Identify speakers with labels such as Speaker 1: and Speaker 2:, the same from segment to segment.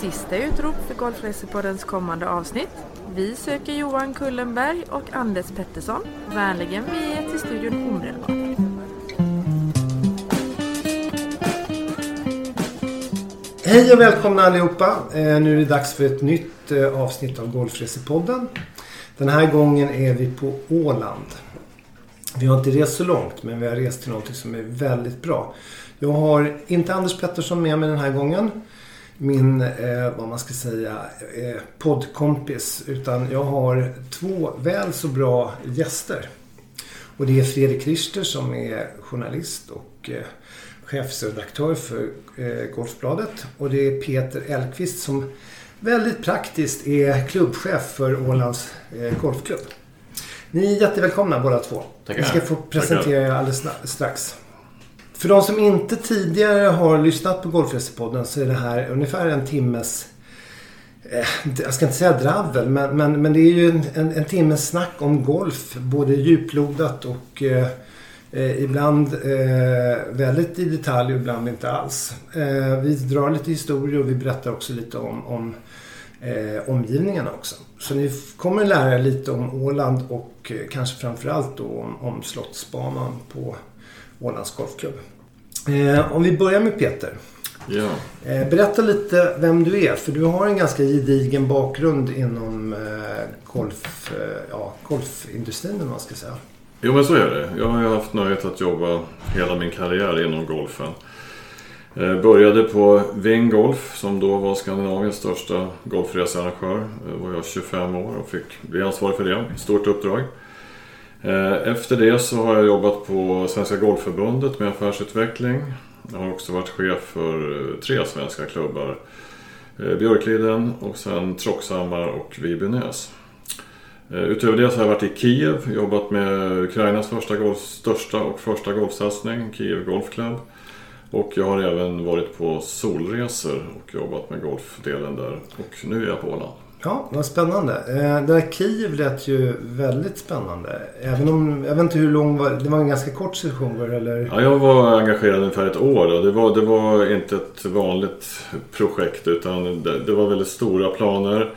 Speaker 1: Sista utrop för Golfresepoddens kommande avsnitt. Vi söker Johan Kullenberg och Anders Pettersson. Vänligen vi är till studion omedelbart.
Speaker 2: Hej och välkomna allihopa. Eh, nu är det dags för ett nytt eh, avsnitt av Golfresepodden. Den här gången är vi på Åland. Vi har inte rest så långt men vi har rest till något som är väldigt bra. Jag har inte Anders Pettersson med mig den här gången. Min, eh, vad man ska säga, eh, poddkompis. Utan jag har två väl så bra gäster. Och det är Fredrik Richter som är journalist och eh, chefsredaktör för eh, Golfbladet. Och det är Peter Elkvist som väldigt praktiskt är klubbchef för Ålands eh, Golfklubb. Ni är jättevälkomna båda två.
Speaker 3: Tackar.
Speaker 2: Ni ska få presentera er alldeles strax. För de som inte tidigare har lyssnat på Golfresepodden så är det här ungefär en timmes eh, jag ska inte säga dravel, men, men, men det är ju en, en, en timmes snack om golf. Både djuplodat och eh, eh ibland eh, väldigt i detalj och ibland inte alls. Eh, vi drar lite historier och vi berättar också lite om, om eh, omgivningarna också. Så ni kommer lära er lite om Åland och eh, kanske framförallt då om, om Slottsbanan på Ålands Golfklubb. Eh, om vi börjar med Peter.
Speaker 3: Ja.
Speaker 2: Eh, berätta lite vem du är, för du har en ganska gedigen bakgrund inom eh, golf, eh, ja, golfindustrin eller man ska säga.
Speaker 3: Jo men så är det. Jag har haft nöjet att jobba hela min karriär inom golfen. Eh, Började på Ving Golf som då var Skandinaviens största golfresearrangör. Eh, var jag 25 år och fick bli ansvarig för det. Stort uppdrag. Eh, efter det så har jag jobbat på Svenska Golfförbundet med affärsutveckling. Jag har också varit chef för eh, tre svenska klubbar. Eh, Björkliden och sen Troxhammar och Vibynäs. Utöver det så har jag varit i Kiev, jobbat med Ukrainas första golf, största och första golfsatsning, Kiev Golf Club. Och jag har även varit på solresor och jobbat med golfdelen där. Och nu är jag på Åland.
Speaker 2: Ja, vad spännande. Eh, det där Kiev lät ju väldigt spännande. Även om, jag vet inte hur lång var det? var en ganska kort session eller?
Speaker 3: Ja, jag var engagerad ungefär ett år och det var, det var inte ett vanligt projekt utan det, det var väldigt stora planer.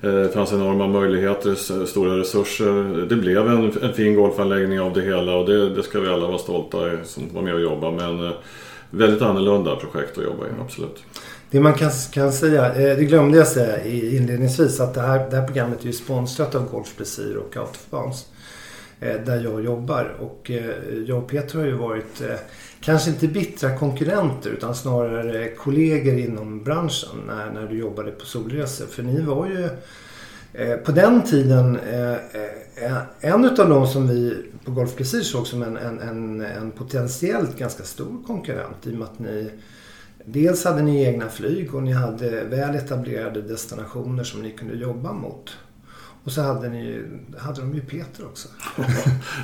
Speaker 3: Eh, det fanns enorma möjligheter, stora resurser. Det blev en, en fin golfanläggning av det hela och det, det ska vi alla vara stolta i som var med och jobba. Men eh, väldigt annorlunda projekt att jobba i, absolut.
Speaker 2: Det man kan, kan säga, eh, det glömde jag säga inledningsvis, att det här, det här programmet är ju sponsrat av Golf Plaisir och Autofans. Eh, där jag jobbar. Och eh, jag och Peter har ju varit, kanske inte bittra konkurrenter utan snarare kollegor inom branschen när, när du jobbade på Solresor. För ni var ju på den tiden en utav de som vi på Golf Plaisir såg som en, en, en, en potentiellt ganska stor konkurrent i och med att ni Dels hade ni egna flyg och ni hade väl etablerade destinationer som ni kunde jobba mot. Och så hade, ni, hade de ju Peter också.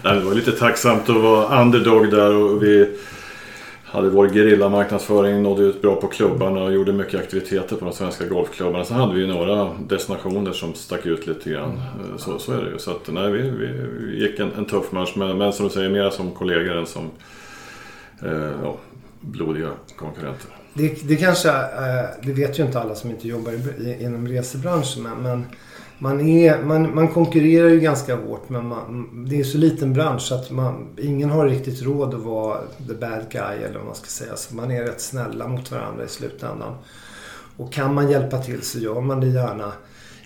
Speaker 3: Nej, det var lite tacksamt att vara underdog där och vi hade vår gerillamarknadsföring, nådde ut bra på klubbarna och gjorde mycket aktiviteter på de svenska golfklubbarna. Sen hade vi ju några destinationer som stack ut lite grann. Så, så är det ju. Så att, nej, vi, vi, vi gick en, en tuff match men, men som du säger, mer som kollegor än som eh, ja, blodiga konkurrenter.
Speaker 2: Det, det kanske, eh, det vet ju inte alla som inte jobbar i, inom resebranschen. Men, men man, är, man, man konkurrerar ju ganska hårt men man, det är så liten bransch så att man, ingen har riktigt råd att vara the bad guy eller vad man ska säga. Så man är rätt snälla mot varandra i slutändan. Och kan man hjälpa till så gör man det gärna.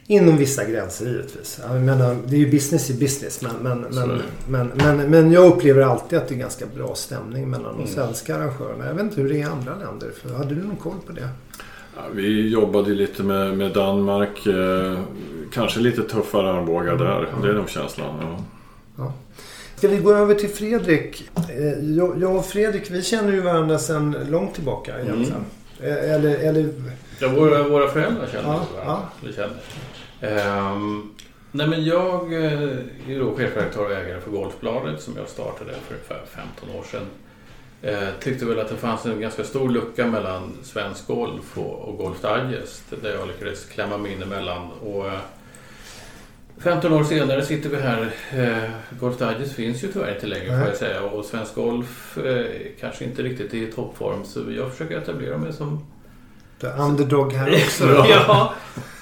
Speaker 2: Inom vissa gränser givetvis. Jag menar, det är ju business i business. Men, men, men, men, men, men jag upplever alltid att det är ganska bra stämning mellan de svenska arrangörerna. Jag vet inte hur det är i andra länder. För hade du någon koll på det?
Speaker 3: Ja, vi jobbade lite med, med Danmark. Eh, kanske lite tuffare armbågar där. Det är nog känslan. Ja.
Speaker 2: Ska vi gå över till Fredrik? Eh, Jag, och Fredrik, vi känner ju varandra sedan långt tillbaka egentligen. Eh, Eller, eller
Speaker 4: Ja, våra, våra föräldrar känner
Speaker 2: Ja,
Speaker 4: varandra. Vi känner. Ehm, nej men jag eh, är då chefredaktör och ägare för Golfbladet som jag startade för ungefär 15 år sedan. Eh, tyckte väl att det fanns en ganska stor lucka mellan svensk golf och, och Golf Digest där jag lyckades klämma mig in emellan. Och, eh, 15 år senare sitter vi här. Eh, Golf Digest finns ju tyvärr inte längre
Speaker 2: Nej.
Speaker 4: får jag säga och svensk golf eh, kanske inte riktigt är i toppform så jag försöker etablera mig som
Speaker 2: The underdog här också då.
Speaker 4: ja.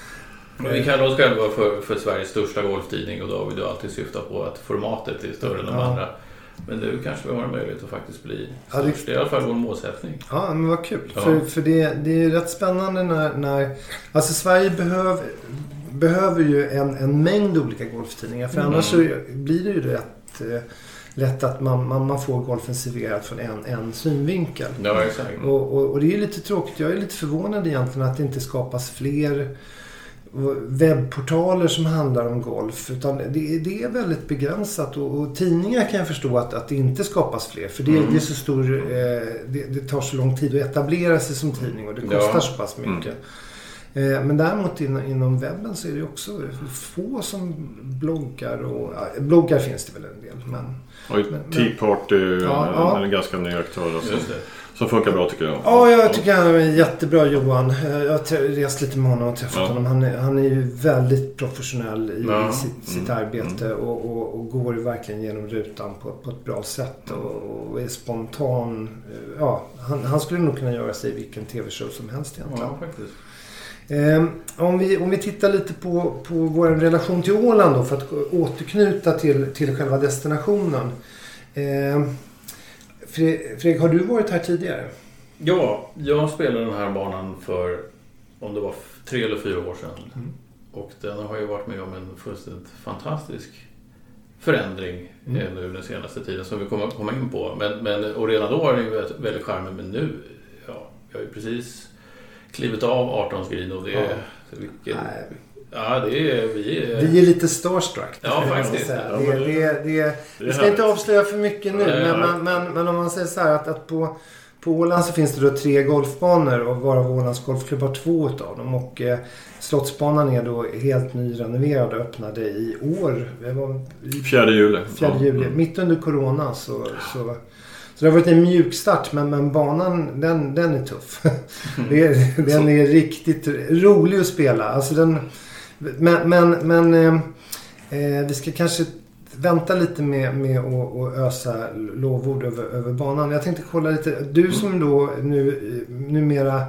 Speaker 4: Vi kallar oss själva för, för Sveriges största golftidning och då har vi då alltid syftat på att formatet är större än de
Speaker 2: Ja.
Speaker 4: andra. Men nu kanske vi har en möjlighet att faktiskt bli
Speaker 2: Ja, det-.
Speaker 4: Det är i alla fall vår målsättning.
Speaker 2: Ja, men vad kul.
Speaker 4: Ja.
Speaker 2: För, för det, det är rätt spännande när... när alltså Sverige behöver, behöver ju en, en mängd olika golftidningar. För
Speaker 4: Mm.
Speaker 2: annars så blir det ju rätt eh, lätt att man, man, man får golfen serverad från en, en synvinkel.
Speaker 4: Ja, exakt.
Speaker 2: Och, och, och det är lite tråkigt. Jag är lite förvånad egentligen att det inte skapas fler webbportaler som handlar om golf. Utan det, det är väldigt begränsat och, och tidningar kan jag förstå att, att det inte skapas fler. För det,
Speaker 3: Mm.
Speaker 2: det är så stor, eh, det, det tar så lång tid att etablera sig som tidning och det
Speaker 4: Ja.
Speaker 2: kostar så pass mycket. Eh, Men däremot inom, inom webben så är det också få som bloggar. Och, ja, bloggar finns det väl en del. Men,
Speaker 3: Och
Speaker 2: Men-
Speaker 3: Tea Party är
Speaker 2: Ja, ja.
Speaker 3: en ganska ny aktör alltså,
Speaker 4: Just det.
Speaker 3: Som funkar bra tycker jag.
Speaker 2: Ja, jag tycker han är jättebra Johan. Eh, Jag har rest lite med honom och träffat
Speaker 3: Ja.
Speaker 2: honom. Han är, han är ju väldigt professionell i,
Speaker 3: Ja.
Speaker 2: sitt,
Speaker 3: Mm.
Speaker 2: arbete och, och, och går verkligen genom rutan på, på ett bra sätt och, och är spontan. Eh, Ja, han, han skulle nog kunna göra sig i vilken tv-show som helst egentligen.
Speaker 4: Ja, faktiskt.
Speaker 2: Eh, om, vi, om vi tittar lite på, på vår relation till Åland då för att återknyta till, till själva destinationen. Eh, Fredrik, har du varit här tidigare?
Speaker 4: Ja, jag spelade den här banan för om det var tre eller fyra år sedan.
Speaker 2: Mm.
Speaker 4: Och den har ju varit med om en fullständigt fantastisk förändring
Speaker 2: Mm.
Speaker 4: eh, nu den senaste tiden som vi kommer att komma in på. Men, men, och redan då var den ju väldigt- charmig men nu, ja, jag har ju precis klivit av 18 green och det
Speaker 2: Ja.
Speaker 4: Vilken,
Speaker 2: Nej.
Speaker 4: Ja, det är... Vi är...
Speaker 2: Vi är lite starstruck.
Speaker 4: Ja, faktiskt.
Speaker 3: Ja,
Speaker 2: Det, det,
Speaker 3: det-
Speaker 2: det, vi
Speaker 3: är
Speaker 2: ska inte avslöja för mycket nu.
Speaker 4: Nej,
Speaker 2: men, men, men, men om man säger så här att, att på, på Åland så finns det då tre golfbanor och varav Ålands Golfklubb har två utav dem. Och eh, Slottsbanan är då helt nyrenoverad och öppnade i år. Det var i
Speaker 3: 4 juli.
Speaker 2: 4
Speaker 3: Ja.
Speaker 2: juli.
Speaker 3: Mm.
Speaker 2: Mitt under Corona så, så så det har varit en mjukstart men, men banan den, den är tuff. Är, den är riktigt rolig att spela. Alltså den, men men, men eh, eh, vi ska kanske vänta lite med, med att, att ösa lovord över, över banan. Jag tänkte kolla lite. Du som då nu, eh, numera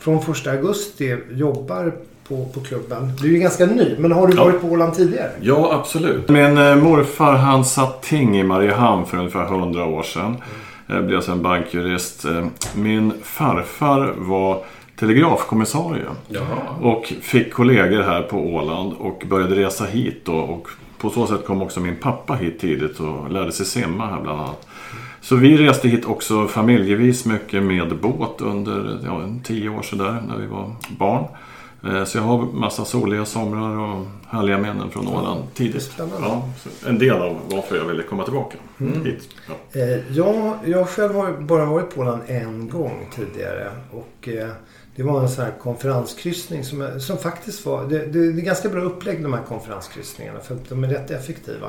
Speaker 2: från första augusti jobbar på, på klubben. Du är ju ganska ny men har du
Speaker 3: Ja.
Speaker 2: varit på Åland tidigare?
Speaker 3: Ja, absolut. Min eh, morfar han satt ting i Mariehamn för ungefär 100 år sedan. Jag blev sen bankjurist. Eh, Min farfar var telegrafkommissarie.
Speaker 4: Jaha.
Speaker 3: Och fick kollegor här på Åland och började resa hit då. Och på så sätt kom också min pappa hit tidigt och lärde sig simma här bland annat. Så vi reste hit också familjevis mycket med båt under ja, tio år sådär när vi var barn. Eh, Så jag har massa soliga somrar och härliga minnen från Åland tidigt. Ja, en del av varför jag ville komma tillbaka
Speaker 2: Mm.
Speaker 3: hit. Ja.
Speaker 2: Eh, jag, jag själv har bara varit på Åland en gång tidigare. Och eh, det var en sån här konferenskryssning som, som faktiskt var... Det, det, det är ganska bra upplägg de här konferenskryssningarna för att de är rätt effektiva.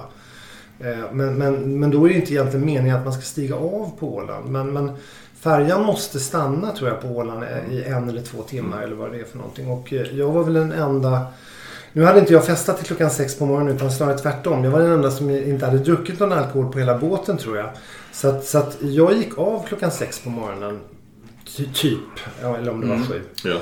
Speaker 2: Eh, men, men, men då är det inte egentligen meningen att man ska stiga av på Åland. Men, men färjan måste stanna tror jag på Åland eh, i en eller två timmar eller vad det är för någonting. Och eh, jag var väl den enda... Nu hade inte jag festat till klockan sex på morgonen utan snarare tvärtom. Jag var den enda som inte hade druckit någon alkohol på hela båten tror jag. Så att, så att jag gick av klockan sex på morgonen. Ty, typ. Eller om det var
Speaker 3: Mm.
Speaker 2: sju.
Speaker 3: Ja.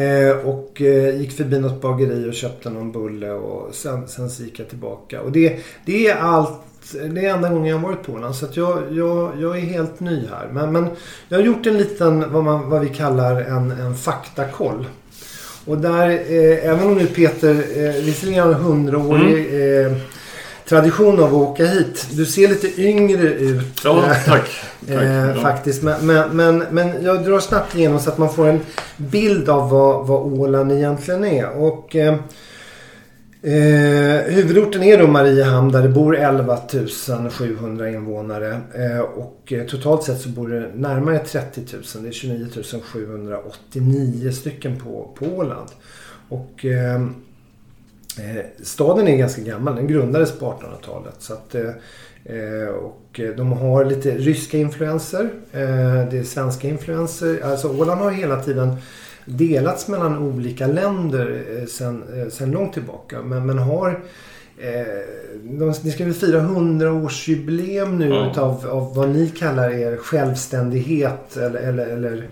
Speaker 2: Eh, och eh, gick förbi något bageri och köpte någon bulle och sen, sen så gick jag tillbaka. Och det, det är allt. Det är enda gången jag har varit på Åland. Så att jag, jag, jag är helt ny här. Men, men jag har gjort en liten, vad, man, vad vi kallar en, en faktakoll. Och där, eh, även om nu Peter eh, visserligen har en hundraårig eh, tradition av att åka hit. Du ser lite yngre ut.
Speaker 3: ja, tack. tack.
Speaker 2: Eh. Faktiskt. Men, men, men, jag drar snabbt igenom så att man får en bild av vad, vad Åland egentligen är. Och, eh, eh, huvudorten är då Mariehamn där det bor 11 700 invånare. Eh, och eh, totalt sett så bor det närmare 30 000. Det är 29 789 stycken på, på Åland. Och staden är ganska gammal. Den grundades på 1800-talet. Så att, eh, eh, och eh, de har lite ryska influenser. Eh, det är svenska influenser. Alltså Åland har hela tiden delats mellan olika länder eh, sen, eh, sen långt tillbaka. Men, men har eh, de, ni ska väl fira 100-årsjubileum nu
Speaker 3: Ja.
Speaker 2: utav av vad ni kallar er självständighet eller, eller, eller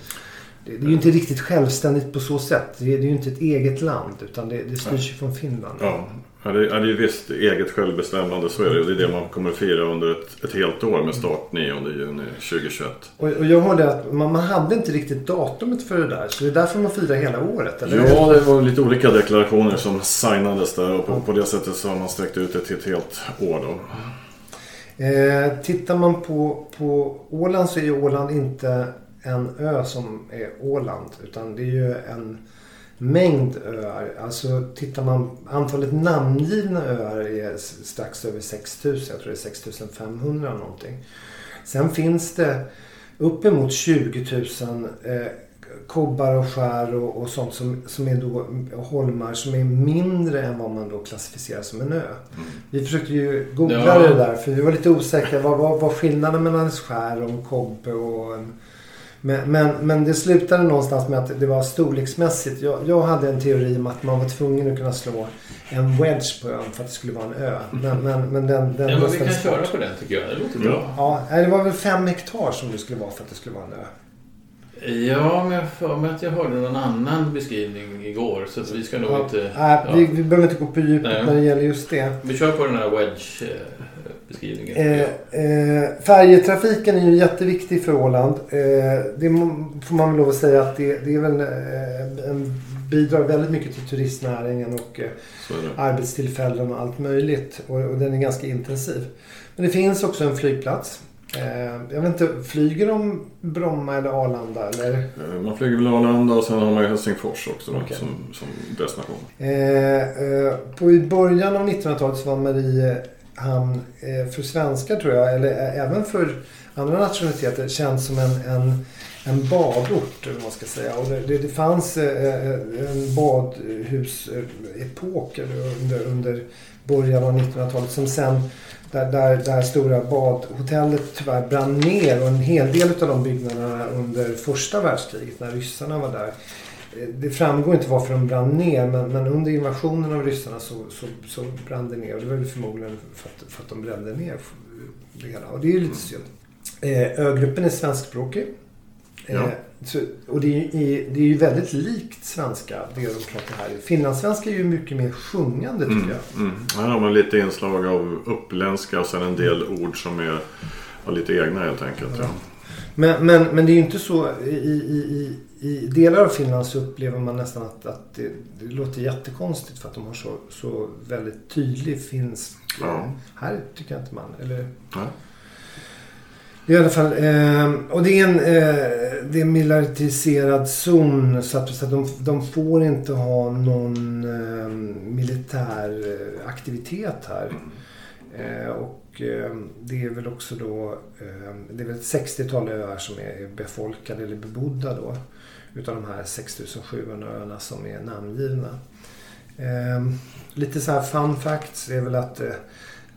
Speaker 2: det, det är ju inte riktigt självständigt på så sätt. Det, det är ju inte ett eget land utan det, det styrs ju från Finland.
Speaker 3: Ja, Ja, det är ju visst eget självbestämmande, så är det. Det är det man kommer att fira under ett, ett helt år med start 9 juni 2021.
Speaker 2: Och, och jag hörde att man, man hade inte riktigt datumet för det där, så det är därför man firar hela året, eller?
Speaker 3: Ja, det var lite olika deklarationer som signades där och på, på det sättet så har man sträckt ut det till ett helt år då.
Speaker 2: Eh, tittar man på, på Åland så är Åland inte en ö som är Åland, utan det är ju en mängd öar. Alltså tittar man, antalet namngivna öar är strax över 6000. Jag tror det är 6500 någonting. Sen finns det uppemot 20 000 eh, kobbar och skär och, och sånt som, som är då holmar som är mindre än vad man då klassificerar som en ö. Mm. Vi försökte ju googla ja. det där för vi var lite osäkra. Vad var, skillnaden mellan en skär och en kobbe och en men, men, men, det slutade någonstans med att det var storleksmässigt. Jag, jag hade en teori om att man var tvungen att kunna slå en wedge på ön för att det skulle vara en ö. Men, men, men den, den
Speaker 4: ja, men vi kan köra på den tycker jag. Det låter bra.
Speaker 2: Ja, det var väl fem hektar som det skulle vara för att det skulle vara en ö.
Speaker 4: Ja, men jag för mig att jag hörde någon annan beskrivning igår. Så vi ska nog
Speaker 2: ja,
Speaker 4: inte...
Speaker 2: Nej, ja. vi, vi behöver inte gå på djupet när det gäller just det.
Speaker 4: Vi kör på den här wedge beskrivningen.
Speaker 2: Eh, eh, färjetrafiken är ju jätteviktig för Åland. Eh, det får man väl lov att säga att det, det är väl eh, en, bidrar väldigt mycket till turistnäringen och eh, arbetstillfällen och allt möjligt. Och, och, den är ganska intensiv. Men det finns också en flygplats. Eh, jag vet inte, flyger de Bromma eller Arlanda? Eller?
Speaker 3: Eh, man flyger väl Arlanda och sen har man ju Helsingfors också okay. som, som destination.
Speaker 2: På I början av 1900-talet så var Marie han eh, för svenskar tror jag, eller eh, även för andra nationaliteter, känns som en, en, en badort. Eller man ska säga. Och det, det fanns eh, en badhusepok under, under början av 1900-talet som sen där, där där stora badhotellet tyvärr brann ner och en hel del av de byggnaderna under första världskriget när ryssarna var där det framgår inte varför de brann ner men, men under invasionen av ryssarna så, så, så brann det ner. Och det var förmodligen för att, för att de brände ner det hela. Och det är ju lite synd. Eh, ögruppen är svenskspråkig. Eh, ja. så, och det är, det är ju väldigt likt svenska, det de pratar här. Finlandssvenska är ju mycket mer sjungande tycker mm, jag.
Speaker 3: Mm. Här har man lite inslag av uppländska och sen en del ord som är lite egna helt enkelt. Ja.
Speaker 2: Men, men, men det är ju inte så i, i, i delar av Finland så upplever man nästan att, att det, det, låter jättekonstigt för att de har så, så väldigt tydlig finsk... Ja. Här tycker jag inte man. Eller, ja. I alla fall, eh, och det är en, eh, det är en militariserad zon så att, så att de, de får inte ha någon eh, militär aktivitet här. Mm. Eh, och Eh, det är väl också då eh, det är väl ett 60-tal öar som är befolkade eller bebodda då. Utav de här 6700 öarna som är namngivna. Eh, lite så här fun facts är väl att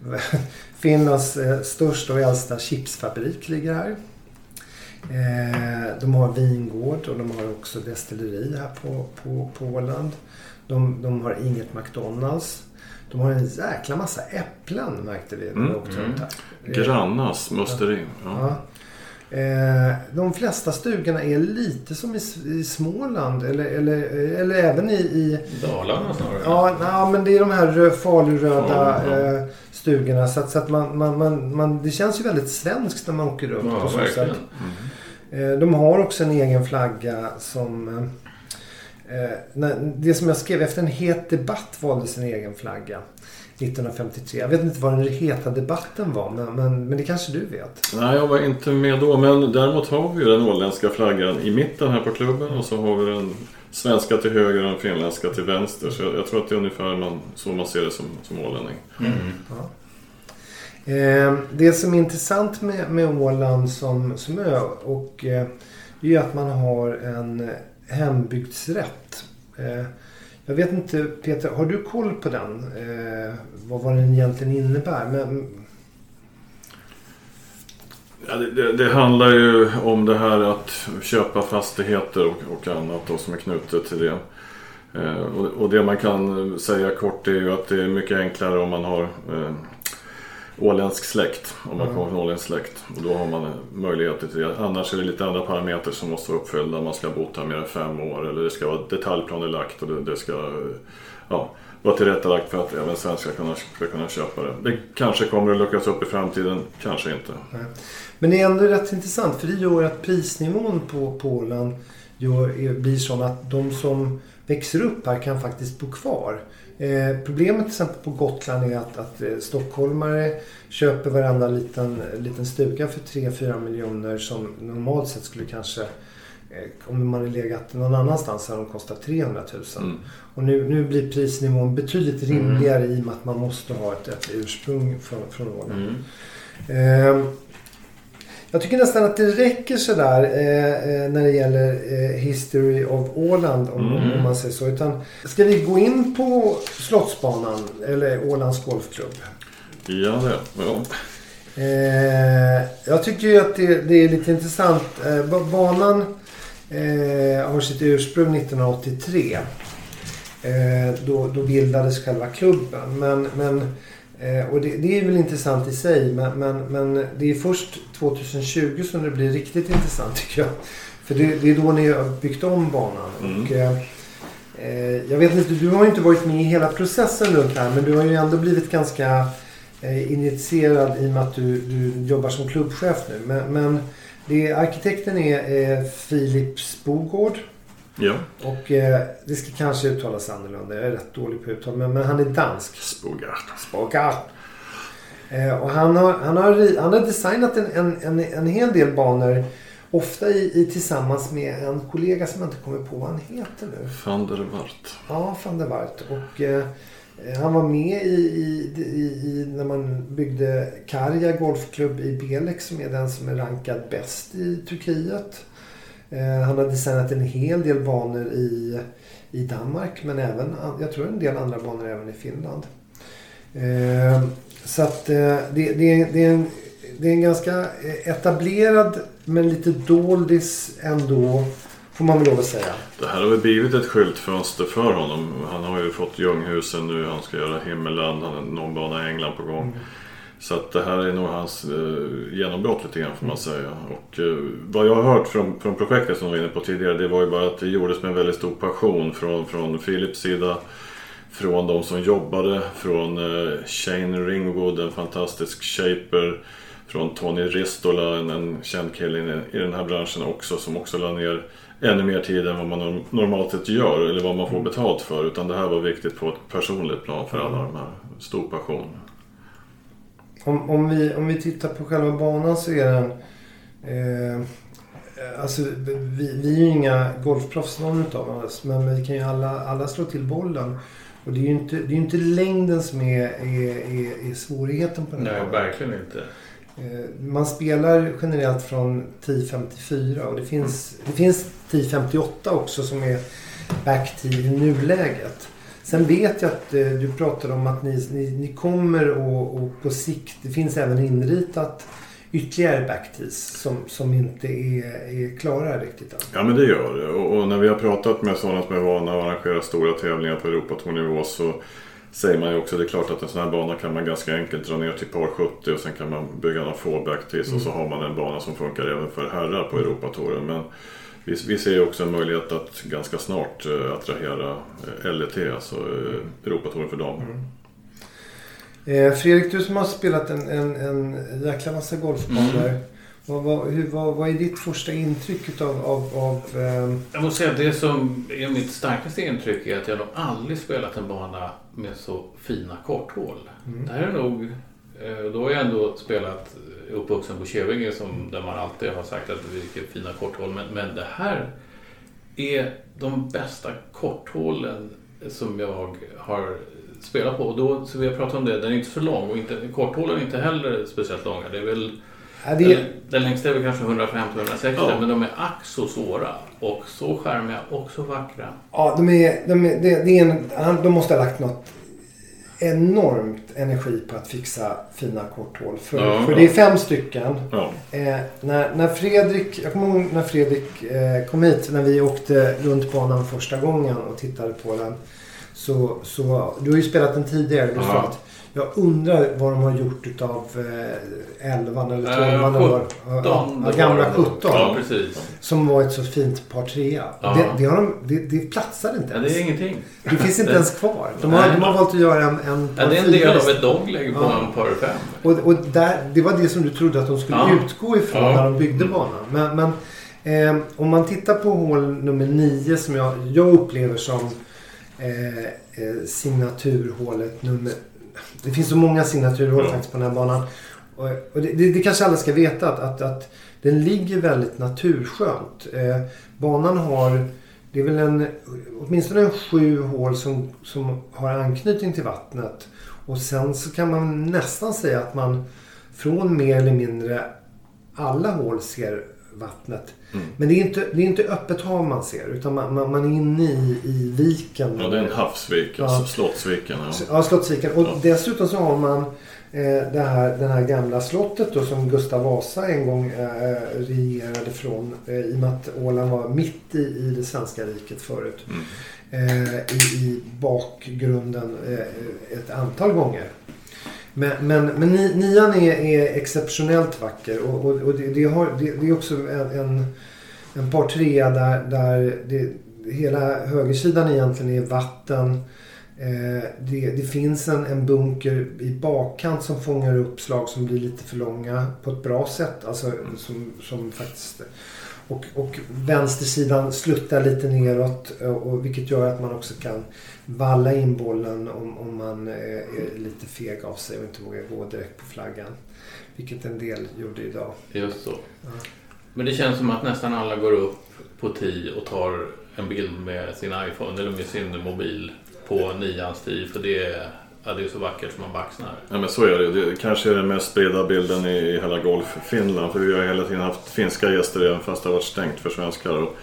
Speaker 2: Finlands största och äldsta chipsfabrik ligger här. De har vingård och de har också destilleri här på, på, på Åland. De, de har inget McDonalds. De har en jäkla massa äpplen märkte vi när vi mm, åkte runt här.
Speaker 3: Mm. Grannas musteri. Ja. ja.
Speaker 2: Eh, de flesta stugorna är lite som i, i Småland eller, eller, eller även i... i
Speaker 4: Dalarna snarare?
Speaker 2: Ja, na, men det är de här faluröda ja, eh, stugorna. Så, att, så att man, man, man, man, det känns ju väldigt svenskt när man åker runt. Ja, på så sätt. Mm. Eh, de har också en egen flagga som det som jag skrev efter en het debatt valde sin egen flagga. 1953. Jag vet inte vad den heta debatten var men, men, men det kanske du vet?
Speaker 3: Nej, jag var inte med då. Men däremot har vi ju den åländska flaggan i mitten här på klubben och så har vi den svenska till höger och den finländska till vänster. Så jag, jag tror att det är ungefär man, så man ser det som, som ålänning. Mm. Ja.
Speaker 2: Eh, det som är intressant med, med Åland som, som ö och eh, är att man har en hembygdsrätt. Eh, jag vet inte Peter, har du koll på den? Eh, vad, vad den egentligen innebär? Men...
Speaker 3: Ja, det, det, handlar ju om det här att köpa fastigheter och, och annat då, som är knutet till det. Eh, och, och, det man kan säga kort är ju att det är mycket enklare om man har eh, åländsk släkt. Om man
Speaker 2: Mm.
Speaker 3: kommer från åländsk släkt. Och då har man möjligheter till det. Annars är det lite andra parametrar som måste vara uppfyllda. Man ska ha bott här mer än fem år eller det ska vara detaljplanelagt och det, det ska ja, vara tillrättalagt för att även svenskar ska kunna, ska kunna köpa det. Det kanske kommer att luckras upp i framtiden, kanske inte.
Speaker 2: Men det är ändå rätt intressant för det gör att prisnivån på, gör, är- blir sån att de som växer upp här kan faktiskt bo kvar. Eh, problemet till exempel på Gotland är att, att eh, stockholmare köper varenda liten, liten stuga för 3-4 miljoner som normalt sett skulle kanske eh, om man hade legat någon annanstans hade de kostat 300 000.
Speaker 3: Mm.
Speaker 2: Och nu, nu blir prisnivån betydligt rimligare i och med att man måste ha ett, ett ursprung från, från Åland.
Speaker 3: Mm.
Speaker 2: Jag tycker nästan att det räcker sådär eh, eh, när det gäller eh, History of Åland om,
Speaker 3: Mm.
Speaker 2: om man säger så. Utan, ska vi gå in på Slottsbanan eller Ålands Golfklubb?
Speaker 3: Ja, det. Ja.
Speaker 2: Eh, jag tycker ju att det, det är lite intressant. Eh, ba- banan eh, har sitt ursprung 1983. Eh, då, då bildades själva klubben. Men, men, och det, det är väl intressant i sig. Men, men, men det är först 2020 som det blir riktigt intressant tycker jag. För det, det är då ni har byggt om banan.
Speaker 3: Mm.
Speaker 2: Och, eh, eh, jag vet inte, du har ju inte varit med i hela processen runt det här. Men du har ju ändå blivit ganska eh, initierad i och med att du, du jobbar som klubbchef nu. Men, men det, arkitekten är eh, Filip Spogård.
Speaker 3: Ja.
Speaker 2: Och eh, det ska kanske uttalas annorlunda. Jag är rätt dålig på uttal. Men, men han är dansk.
Speaker 3: Spogart.
Speaker 2: Spogård. Eh, och han har, han, har, han har designat en, en, en, en hel del banor. Ofta i, i, tillsammans med en kollega som jag inte kommer på vad han heter nu.
Speaker 3: Van der Wart.
Speaker 2: Ja, van der Wart. Och eh, han var med i, i när man byggde Karja Golfklubb i Belek som är den som är rankad bäst i Turkiet. Eh, han har designat en hel del banor i, i Danmark men även, jag tror en del andra banor även i Finland. Eh, så att eh, det, det, det, är en, det är en ganska etablerad men lite doldis ändå får man väl lov att säga.
Speaker 3: Det här har väl blivit ett skyltfönster för honom. Han har ju fått Ljunghusen nu. Han ska göra Himmelland. Han har någon bana i England på gång. Så att det här är nog hans eh, genombrott lite grann får man säga. Och eh, vad jag har hört från, från projektet som vi var inne på tidigare. Det var ju bara att det gjordes med en väldigt stor passion från, från Philips sida. Från de som jobbade. Från eh, Shane Ringwood, en fantastisk shaper. Från Tony Ristola, en, en känd kille i, i den här branschen också. Som också la ner ännu mer tid än vad man normalt sett gör. Eller vad man får betalt för. Utan det här var viktigt på ett personligt plan för alla de här. Stor passion.
Speaker 2: Om, om, vi, om vi tittar på själva banan så är den... Eh, alltså, vi, vi är ju inga golfproffs någon utav oss. Men vi kan ju alla, alla slå till bollen. Och det är ju inte, det är inte längden som är, är, är, är svårigheten på den här
Speaker 4: Nej,
Speaker 2: banan.
Speaker 4: verkligen inte.
Speaker 2: Eh, Man spelar generellt från 10.54 och det finns, det finns 10.58 också som är backtid i nuläget. Sen vet jag att eh, du pratade om att ni, ni, ni kommer och, och på sikt, det finns även inritat ytterligare backtees som, som inte är, är klara riktigt än.
Speaker 3: Ja men det gör det. Och, och när vi har pratat med sådana som är vana att arrangera stora tävlingar på Europatournivå så säger man ju också det är klart att en sån här bana kan man ganska enkelt dra ner till par 70 och sen kan man bygga några fallback till och så har man en bana som funkar även för herrar på Europatouren. Men vi, vi ser ju också en möjlighet att ganska snart eh, attrahera eh, LET, alltså eh, Europatouren för damer.
Speaker 2: Eh, Fredrik, du som har spelat en, en, en jäkla massa golfbanor. Vad, vad, hur, vad, vad är ditt första intryck utav, av, av ehm,
Speaker 4: Jag måste säga att det som är mitt starkaste intryck är att jag nog aldrig spelat en bana med så fina korthål.
Speaker 2: Mm.
Speaker 4: Det här är nog... eh, Då har jag ändå spelat eh, uppvuxen på Kävinge som, där man alltid har sagt att vilka fina korthål. Men, men det här är de bästa korthålen som jag har spelat på. Och då, så vi har pratat om det, den är inte så lång och inte, korthålen är inte heller speciellt långa. Det är väl
Speaker 2: Ja, det,
Speaker 4: den, den längsta är väl kanske 150-160
Speaker 3: Ja.
Speaker 4: men de är ack så svåra och så charmiga och så vackra.
Speaker 2: ja, de, är, de, är, det är en, de måste ha lagt något enormt energi på att fixa fina korthål. För,
Speaker 3: Ja,
Speaker 2: för det är fem stycken.
Speaker 3: Ja.
Speaker 2: Eh, när, när Fredrik, jag kommer ihåg när Fredrik eh, kom hit, när vi åkte runt banan första gången och tittade på den. Så, så, du har ju spelat den tidigare. Du
Speaker 3: Ja.
Speaker 2: att jag undrar vad de har gjort utav eh, 11 eller 12
Speaker 4: Eh,
Speaker 2: eller vad-
Speaker 4: 17
Speaker 2: ja,
Speaker 4: var
Speaker 2: ja, gamla
Speaker 4: det nog.
Speaker 2: 17.
Speaker 4: Ja, precis.
Speaker 2: Som var ett så fint par trea.
Speaker 4: Ja.
Speaker 2: Det, det, har de, det, det platsar inte
Speaker 4: Ja,
Speaker 2: ens.
Speaker 4: det är ingenting.
Speaker 2: Det finns inte ens kvar. De har,
Speaker 4: Nej.
Speaker 2: de har valt att göra en, en
Speaker 4: Ja, det är en
Speaker 2: par
Speaker 4: del av ett dogleg på
Speaker 2: Ja.
Speaker 4: en par fem.
Speaker 2: Och, och där, det var det som du trodde att de skulle
Speaker 4: Ja.
Speaker 2: utgå ifrån
Speaker 4: Ja.
Speaker 2: när de byggde
Speaker 4: Mm.
Speaker 2: banan. Men, men eh, om man tittar på hål nummer 9 som jag, jag upplever som eh, eh, signaturhålet nummer... Det finns så många signaturhål
Speaker 3: Ja.
Speaker 2: faktiskt på den här banan. Och, och det, det, det kanske alla ska veta att, att, att den ligger väldigt naturskönt. Eh, banan har... Det är väl en, åtminstone en sju hål som, som har anknytning till vattnet. Och sen så kan man nästan säga att man från mer eller mindre alla hål ser vattnet.
Speaker 3: Mm.
Speaker 2: Men det är, inte, det är inte öppet hav man ser utan man, man, man är inne i, i viken.
Speaker 3: Ja, det är en havsvik,
Speaker 2: Ja.
Speaker 3: alltså Slottsviken. Ja.
Speaker 2: Ja, Slottsviken. Och
Speaker 3: Ja.
Speaker 2: dessutom så har man eh, det här, den här gamla slottet då som Gustav Vasa en gång eh, regerade från. Eh, I och med att Åland var mitt i, i det svenska riket förut.
Speaker 3: Mm.
Speaker 2: Eh, i, I bakgrunden eh, ett antal gånger. Men, men, men nian är, är exceptionellt vacker och, och, och det, det, har, det, det är också en, en, en par trea där, där det, hela högersidan egentligen är vatten. Eh, det, det finns en, en bunker i bakkant som fångar upp slag som blir lite för långa på ett bra sätt. Alltså, som, som faktiskt, och, och vänstersidan sluttar lite neråt och, och vilket gör att man också kan valla in bollen om, om man eh, är lite feg av sig och inte vågar gå direkt på flaggan. Vilket en del gjorde idag.
Speaker 4: Just så.
Speaker 2: Ja.
Speaker 4: Men det känns som att nästan alla går upp på tee och tar en bild med sin iPhone eller med sin mobil på nians tee. För det är, ja, det är så vackert som man baxnar.
Speaker 3: Ja, men så är det. Det kanske är den mest spridda bilden i, i hela Golf-Finland. För vi har hela tiden haft finska gäster även fast det har varit stängt för svenskar. Och,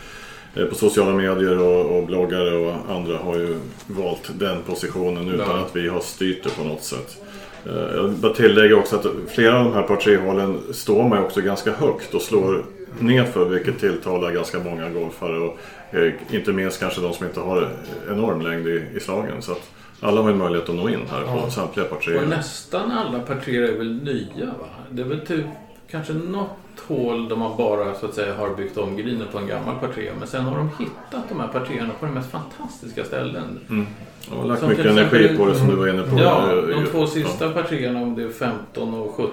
Speaker 3: eh, på sociala medier och, och bloggare och andra har ju valt den positionen utan
Speaker 4: Ja.
Speaker 3: att vi har styrt det på något sätt. Eh, Jag bara tillägga också att flera av de här par tre hålen står man också ganska högt och slår nedför vilket tilltalar ganska många golfare. Och, eh, inte minst kanske de som inte har enorm längd i, i slagen. Så att alla har ju möjlighet att nå in här på
Speaker 2: Ja.
Speaker 3: samtliga par tre.
Speaker 4: Och nästan alla partier är väl nya va? Det är väl typ kanske något hål där man bara så att säga har byggt om grinen på en gammal partia. Men sen har de hittat de här partierna på de mest fantastiska ställen.
Speaker 3: Mm. Jag har lagt
Speaker 4: Som
Speaker 3: mycket
Speaker 4: exempel-
Speaker 3: energi på det som du var inne på.
Speaker 4: Ja, de
Speaker 3: ju-
Speaker 4: två sista partierna om det är 15 och 17.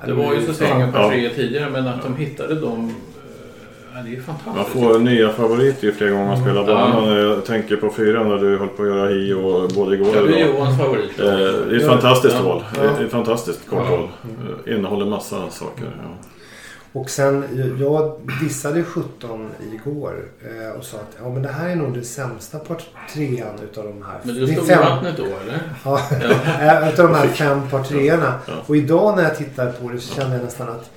Speaker 2: Ja,
Speaker 4: Det var ju så säsongen
Speaker 3: Ja.
Speaker 4: partier tidigare men att de hittade dem, ja, det är fantastiskt.
Speaker 3: Man får nya favoriter ju fler gånger man spelar banan. Jag tänker på fyran där du höll på att göra hi och både igår
Speaker 4: Ja,
Speaker 3: och
Speaker 4: det är
Speaker 3: idag.
Speaker 4: Johans favorit.
Speaker 3: Eh, Det är ett
Speaker 2: Ja.
Speaker 3: fantastiskt
Speaker 4: Ja.
Speaker 3: hål.
Speaker 2: Ja.
Speaker 3: Det är ett fantastiskt kort
Speaker 4: Ja.
Speaker 3: hål. Eh, Innehåller massa saker. Ja.
Speaker 2: Och sen, jag dissade 17 igår eh, och sa att ja, men det här är nog det sämsta part trean utav de här.
Speaker 4: Men
Speaker 2: Det
Speaker 4: du stod i
Speaker 2: fem-
Speaker 4: vattnet då eller?
Speaker 2: Ja, utav de här fem par treorna.
Speaker 3: Ja.
Speaker 2: Och idag när jag tittar på det så kände jag nästan att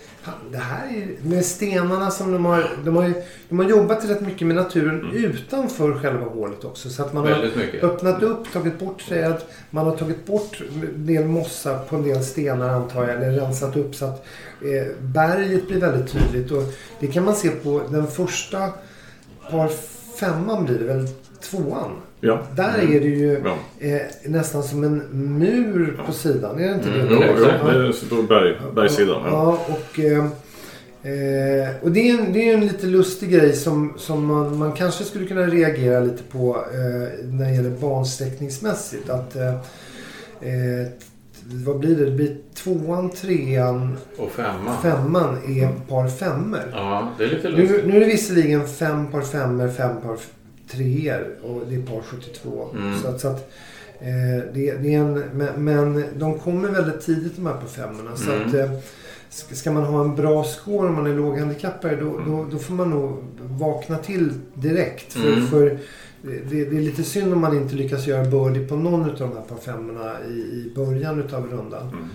Speaker 2: det här är med stenarna som de har, de har, de har jobbat rätt mycket med naturen utanför själva hålet också. Så att man har
Speaker 4: mycket.
Speaker 2: öppnat upp, tagit bort träd. Man har tagit bort en del mossa på en del stenar antar jag. Eller rensat upp så att eh, berget blir väldigt tydligt. Och det kan man se på den första par femman blir det väl tvåan.
Speaker 3: Ja.
Speaker 2: Där är det ju
Speaker 3: Ja.
Speaker 2: eh, nästan som en mur på sidan. Är det inte
Speaker 3: Mm,
Speaker 2: det?
Speaker 3: jo, jo, det är på berg, bergssidan. Ja.
Speaker 2: Och, eh, eh, och det är, en, det är en lite lustig grej som, som man, man kanske skulle kunna reagera lite på eh, när det gäller bansträckningsmässigt. Att, eh, eh, vad blir det? Det blir tvåan, trean,
Speaker 4: Och femma.
Speaker 2: femman är par femmor.
Speaker 4: Ja, det är lite
Speaker 2: Nu,
Speaker 4: lustigt.
Speaker 2: nu är det visserligen fem par femmor, fem par treor och det är par 72.
Speaker 4: Mm.
Speaker 2: Så att, så att, eh, det, det är en, men, men de kommer väldigt tidigt de här på femmorna. Så
Speaker 4: Mm.
Speaker 2: att, eh, ska, man ha en bra score om man är låghandikappare då, då, då får man nog vakna till direkt. För,
Speaker 4: Mm.
Speaker 2: för det, det är lite synd om man inte lyckas göra birdie på någon av de här par femmorna i, i början utav rundan.
Speaker 3: Mm.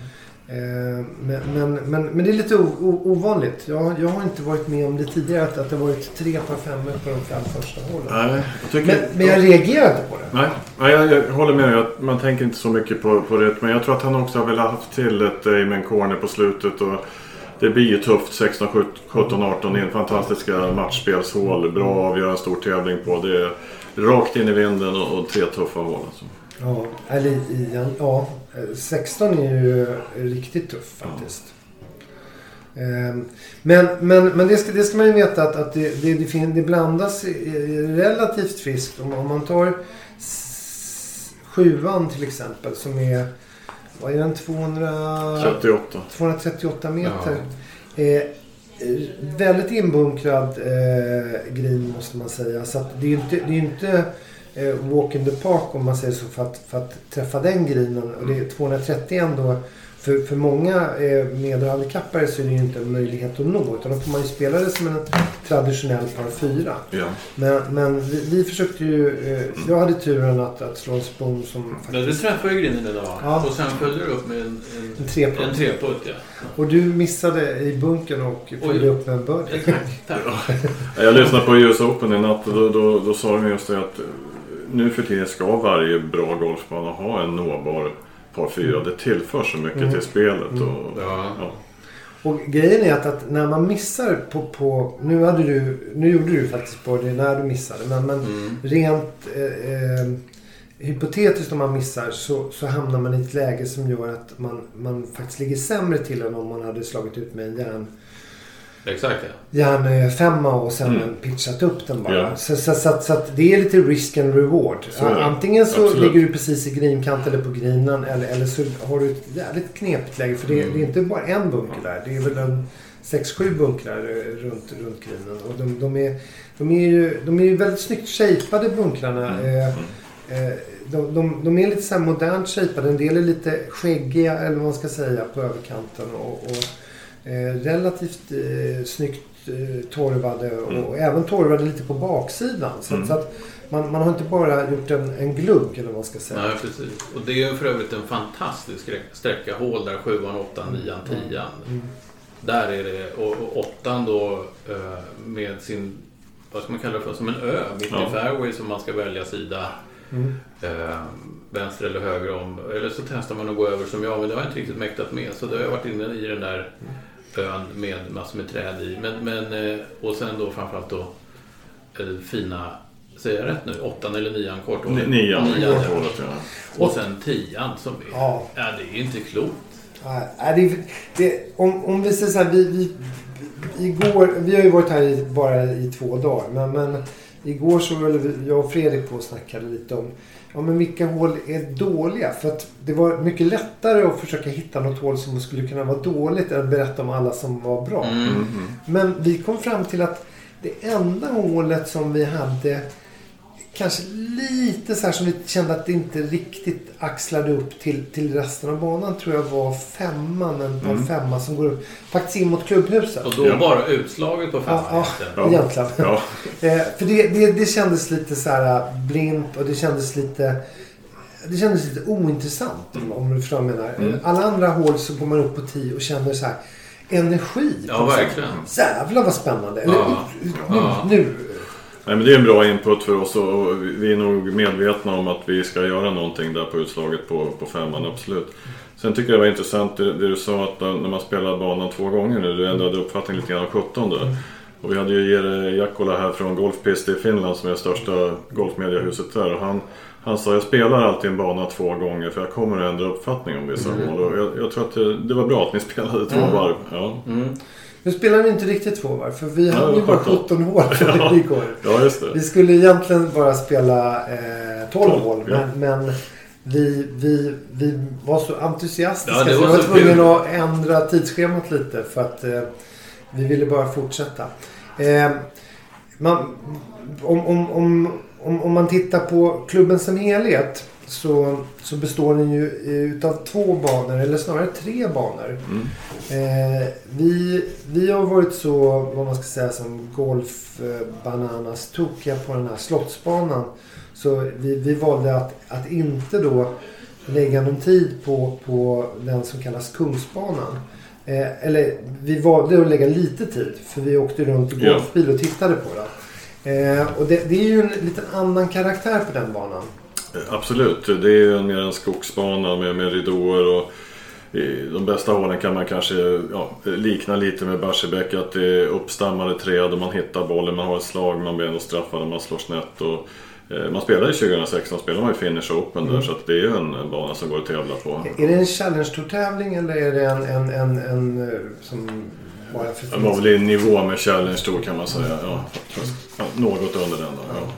Speaker 2: Eh, Men, men, men, men det är lite o, o, ovanligt. Jag, jag har inte varit med om det tidigare att, att det varit tre par femmor på de fem första hålen.
Speaker 3: Nej, jag tycker...
Speaker 2: Men, men jag reagerar inte på det.
Speaker 3: Nej, nej jag, jag håller med att Man tänker inte så mycket på, på det. Men jag tror att han också har velat haft till ett aim and corner på slutet. Och det blir ju tufft 16, 17, 18 in. Fantastiska matchspelshål. Bra att avgöra en stor tävling på. Det är rakt in i vinden och, och tre tuffa hål. Alltså.
Speaker 2: Ja, eller igen, ja, 16 är ju riktigt tuff faktiskt. Ehm, Men, men, men det, ska, det ska man ju veta att, att det, det, det, blandas relativt friskt. Om, om man tar sjuan till exempel som är, vad är den, 200,
Speaker 3: 38.
Speaker 2: 238 meter. Eh, väldigt inbunkrad eh, green måste man säga. Så att det är ju inte, det är inte eh, walk in the park om man säger så för att, för att träffa den greenen. Och det är 230 ändå. För, för många eh, medelhandikappare så är det ju inte en möjlighet att nå. Utan då får man ju spela det som en traditionell par 4.
Speaker 3: Ja.
Speaker 2: Men, men vi, vi försökte ju... Eh, jag hade turen att, att slå en spon som
Speaker 4: Ja, du
Speaker 2: faktiskt...
Speaker 4: träffade ju grinden idag.
Speaker 2: Ja.
Speaker 4: Och sen följde du upp med en,
Speaker 2: En
Speaker 4: en,
Speaker 2: treputt.
Speaker 4: en treputt. Ja.
Speaker 2: Och du missade i bunkern och följde upp med en birdie.
Speaker 4: Tack.
Speaker 3: Jag lyssnade på US Open i natt och då, då, då sa de just det att nu för tiden ska varje bra golfbana ha en nåbar par fyra. Det tillför så mycket
Speaker 2: Mm.
Speaker 3: till spelet.
Speaker 2: Mm.
Speaker 3: Och,
Speaker 4: Ja.
Speaker 3: ja.
Speaker 2: Och grejen är att, att när man missar på, på... Nu, hade du, nu gjorde du faktiskt på det när du missade. Men, men
Speaker 4: Mm.
Speaker 2: rent eh, eh, hypotetiskt om man missar så, så hamnar man i ett läge som gör att man, man faktiskt ligger sämre till än om man hade slagit ut med en järn,
Speaker 4: Exakt ja.
Speaker 2: järnfemma och sen
Speaker 3: Mm.
Speaker 2: pitchat upp den bara.
Speaker 3: Ja.
Speaker 2: Så, så, så, så det är lite risk and reward.
Speaker 3: Så.
Speaker 2: Antingen så
Speaker 3: Absolut.
Speaker 2: ligger du precis i grinkant eller på grinen eller, eller så har du ett jävligt knepigt läge. För det,
Speaker 3: Mm.
Speaker 2: det är inte bara en bunker där. Det är väl en 6-7 bunkrar eh, runt, runt grinen. Och de, de, är, de, är ju, de är ju väldigt snyggt shapade bunkrarna.
Speaker 3: Mm.
Speaker 2: Eh, eh, de, de, de är lite så här modernt shapade. En del är lite skäggiga eller vad man ska säga på överkanten. Och, och eh, relativt eh, snyggt eh, torvade och,
Speaker 3: Mm.
Speaker 2: och även torvade lite på baksidan. Så,
Speaker 3: Mm.
Speaker 2: att, så att man, man har inte bara gjort en, en glugg eller vad man ska säga.
Speaker 4: Nej, precis. Och det är för övrigt en fantastisk sträck- sträcka. Hål där sjuan, åttan, nian, tian.
Speaker 2: Mm.
Speaker 4: Där är det. Och, och åttan då eh, med sin, vad ska man kalla det för, som en ö mitt
Speaker 3: Ja.
Speaker 4: i fairway som man ska välja sida.
Speaker 2: Mm.
Speaker 4: Eh, vänster eller höger om. Eller så testar man att gå över som jag, men det har jag inte riktigt mäktat med. Så då har jag varit inne i den där ön med massor med träd i. Men, men, eh, och sen då framförallt då eh, fina, säger jag rätt nu? Åttan eller nian kort?
Speaker 3: Ni- Nian.
Speaker 4: Nian, ja.
Speaker 3: hålet, ja.
Speaker 4: Och sen tian som är...
Speaker 2: Ja.
Speaker 4: Ja, det är inte klokt.
Speaker 2: Nej, det, det, om, om vi säger så här, vi, vi, igår, vi har ju varit här i, bara i två dagar. Men, men igår så vi- jag och Fredrik på och snackade lite om ja, men vilka hål är dåliga. För att det var mycket lättare att försöka hitta något hål som skulle kunna vara dåligt än att berätta om alla som var bra.
Speaker 4: Mm.
Speaker 2: Men vi kom fram till att det enda hålet som vi hade kanske lite så här som vi kände att det inte riktigt axlade upp till, till resten av banan tror jag var femman, en par
Speaker 3: Mm.
Speaker 2: femma som går upp faktiskt in mot klubbhuset.
Speaker 4: Och då
Speaker 3: Ja.
Speaker 4: bara utslaget på femman
Speaker 2: ja.
Speaker 3: Ja.
Speaker 2: egentligen.
Speaker 3: Ja.
Speaker 2: Eh, för det, det, det kändes lite så här blint och det kändes lite det kändes lite ointressant om- om du förstår vad jag menar.
Speaker 3: Mm.
Speaker 2: Alla andra hål så går man upp på 10 och känner så här energi.
Speaker 4: Ja, verkligen.
Speaker 2: Jävlar vad spännande. Eller,
Speaker 4: Ja.
Speaker 2: Nu, nu.
Speaker 3: Nej, men det är en bra input för oss och vi är nog medvetna om att vi ska göra någonting där på utslaget på, på femman, absolut. Sen tycker jag det var intressant det, det du sa att när man spelar banan två gånger nu, du ändrade uppfattning lite grann om 17 där. Och vi hade ju Jere Jakkola här från Golfpist i Finland som är det största golfmediahuset där. Han, han sa jag spelar alltid en bana två gånger för jag kommer att ändra uppfattning om vissa
Speaker 4: Mm.
Speaker 3: hål. Och jag, jag tror att det, det var bra att ni spelade två
Speaker 2: Ja.
Speaker 3: varv. Ja,
Speaker 4: Mm.
Speaker 2: Nu spelar vi inte riktigt två varv för vi
Speaker 3: Ja,
Speaker 2: hade ju bara
Speaker 3: 17.
Speaker 2: 17 hål
Speaker 3: Ja.
Speaker 2: igår.
Speaker 3: ja just
Speaker 2: Vi
Speaker 3: det.
Speaker 2: skulle egentligen bara spela eh, 12
Speaker 3: Tolv,
Speaker 2: hål
Speaker 3: ja.
Speaker 2: men, men vi, vi, vi var så entusiastiska
Speaker 4: Ja, det
Speaker 2: så
Speaker 4: var
Speaker 2: vi var tvungna att ändra tidsschemat lite för att eh, vi ville bara fortsätta. Eh, man, om, om, om, om, om man tittar på klubben som helhet så, så består den ju eh, utav två banor, eller snarare tre banor.
Speaker 3: Mm.
Speaker 2: Eh, vi, vi har varit så, vad man ska säga, som golf-bananas tokiga på den här slottsbanan. Så vi, vi valde att, att inte då lägga någon tid på, på den som kallas Kungsbanan. Eh, eller vi valde att lägga lite tid för vi åkte runt i golfbil och tittade på den. Eh, och det, det är ju en liten annan karaktär på den banan.
Speaker 3: Absolut, det är ju mer en skogsbana med, med ridåer och i de bästa hålen kan man kanske ja, likna lite med Barsebäck. Att det är uppstammade träd och man hittar bollen, man har ett slag, man blir ändå straffad och man slår snett. Och, eh, man spelade 2016 spelade man ju Finish Open där så att det är ju en bana som går att tävla på.
Speaker 2: Är det en Challenge Tour-tävling eller är det en, en, en, en eh, som bara för
Speaker 3: Det var väl i nivå med Challenge Tour kan man säga. Ja, något under den då. Ja.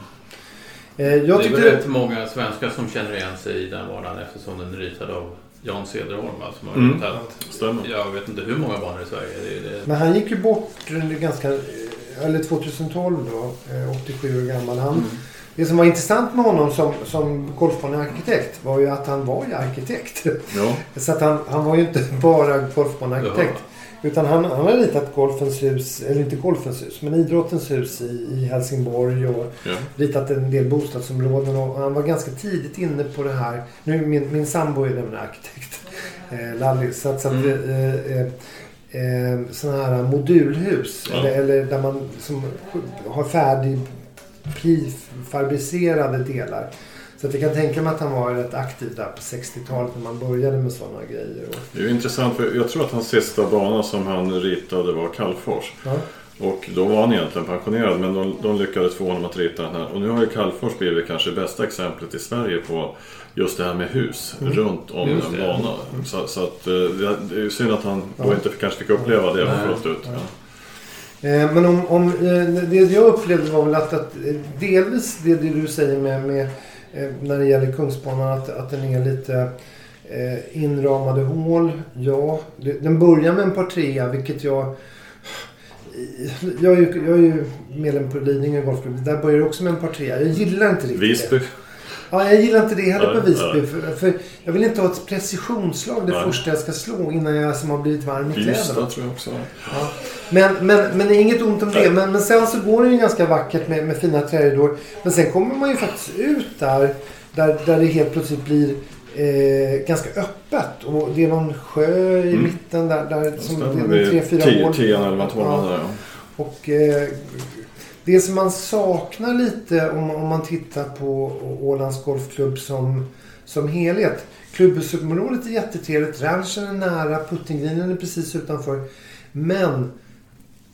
Speaker 2: Eh,
Speaker 4: Det
Speaker 2: Jag
Speaker 4: är väl rätt många svenskar som känner igen sig i den banan eftersom den är ritad av Jan Cederholm. va, Som har
Speaker 3: Mm.
Speaker 4: ritat,
Speaker 3: Stämmer.
Speaker 4: jag vet inte hur många banor i Sverige. Det är det.
Speaker 2: Men han gick ju bort under ganska, eller 2012 då, eh, 87 år gammal. Han,
Speaker 3: Mm.
Speaker 2: Det som var intressant med honom som, som golfbanearkitekt var ju att han var ju arkitekt.
Speaker 3: Ja,
Speaker 2: Så att han, han var ju inte bara golfbanearkitekt. Utan han, han har ritat Golfens hus, eller inte Golfens hus, men Idrottens hus i, i Helsingborg och
Speaker 3: ja.
Speaker 2: ritat en del bostadsområden. Och han var ganska tidigt inne på det här. Nu min, min sambo är nämligen arkitekt, eh, Lalli. Så att, så att
Speaker 4: Mm.
Speaker 2: eh, eh, eh, sådana här modulhus.
Speaker 3: Ja.
Speaker 2: Eller, eller där man som har färdig prefabricerade delar. Så att jag kan tänka mig att han var rätt aktiv där på 60-talet när man började med sådana grejer. Och,
Speaker 3: Det är ju intressant för jag tror att hans sista bana som han ritade var Kallfors.
Speaker 2: ja.
Speaker 3: Och då var han egentligen pensionerad men de, de lyckades få honom att rita den här. Och nu har ju Kallfors blivit kanske bästa exemplet i Sverige på just det här med hus
Speaker 2: Mm.
Speaker 3: runt om
Speaker 4: Just
Speaker 3: en
Speaker 4: det.
Speaker 3: bana. Så, så att eh, det är ju synd att han då
Speaker 2: Ja.
Speaker 3: inte kanske fick uppleva det
Speaker 4: Nej.
Speaker 3: fullt ut. Ja.
Speaker 2: Eh, Men om, om, eh, det jag upplevde var väl att, att delvis det, det du säger med, med när det gäller Kungsbanan att, att den är lite eh, inramade hål. Ja, den börjar med en par trea vilket jag jag är, ju, jag är ju medlem på Lidingö Golfklubb. Där börjar det också med en par. Jag gillar inte riktigt det. Ja, jag gillar inte det heller på Visby. För, för jag vill inte ha ett precisionsslag det
Speaker 3: Nej.
Speaker 2: första jag ska slå innan jag som har blivit varm i kläderna.
Speaker 3: Tror jag också.
Speaker 2: Ja. Men, men, men det är inget ont om det. Men, men sen så går det ju ganska vackert med, med fina trädgårdar. Men sen kommer man ju faktiskt ut där. Där, där det helt plötsligt blir eh, ganska öppet. Och det är någon sjö i
Speaker 3: Mm.
Speaker 2: mitten där. där som det är tre, fyra
Speaker 3: tio-
Speaker 2: hål.
Speaker 3: tian, elvan, tolvan
Speaker 2: Ja.
Speaker 3: där ja.
Speaker 2: Och eh, det som man saknar lite om, om man tittar på Ålands Golfklubb som, som helhet. Klubbhusområdet är jättetrevligt. Ranchen är nära. Puttinggrinen är precis utanför. Men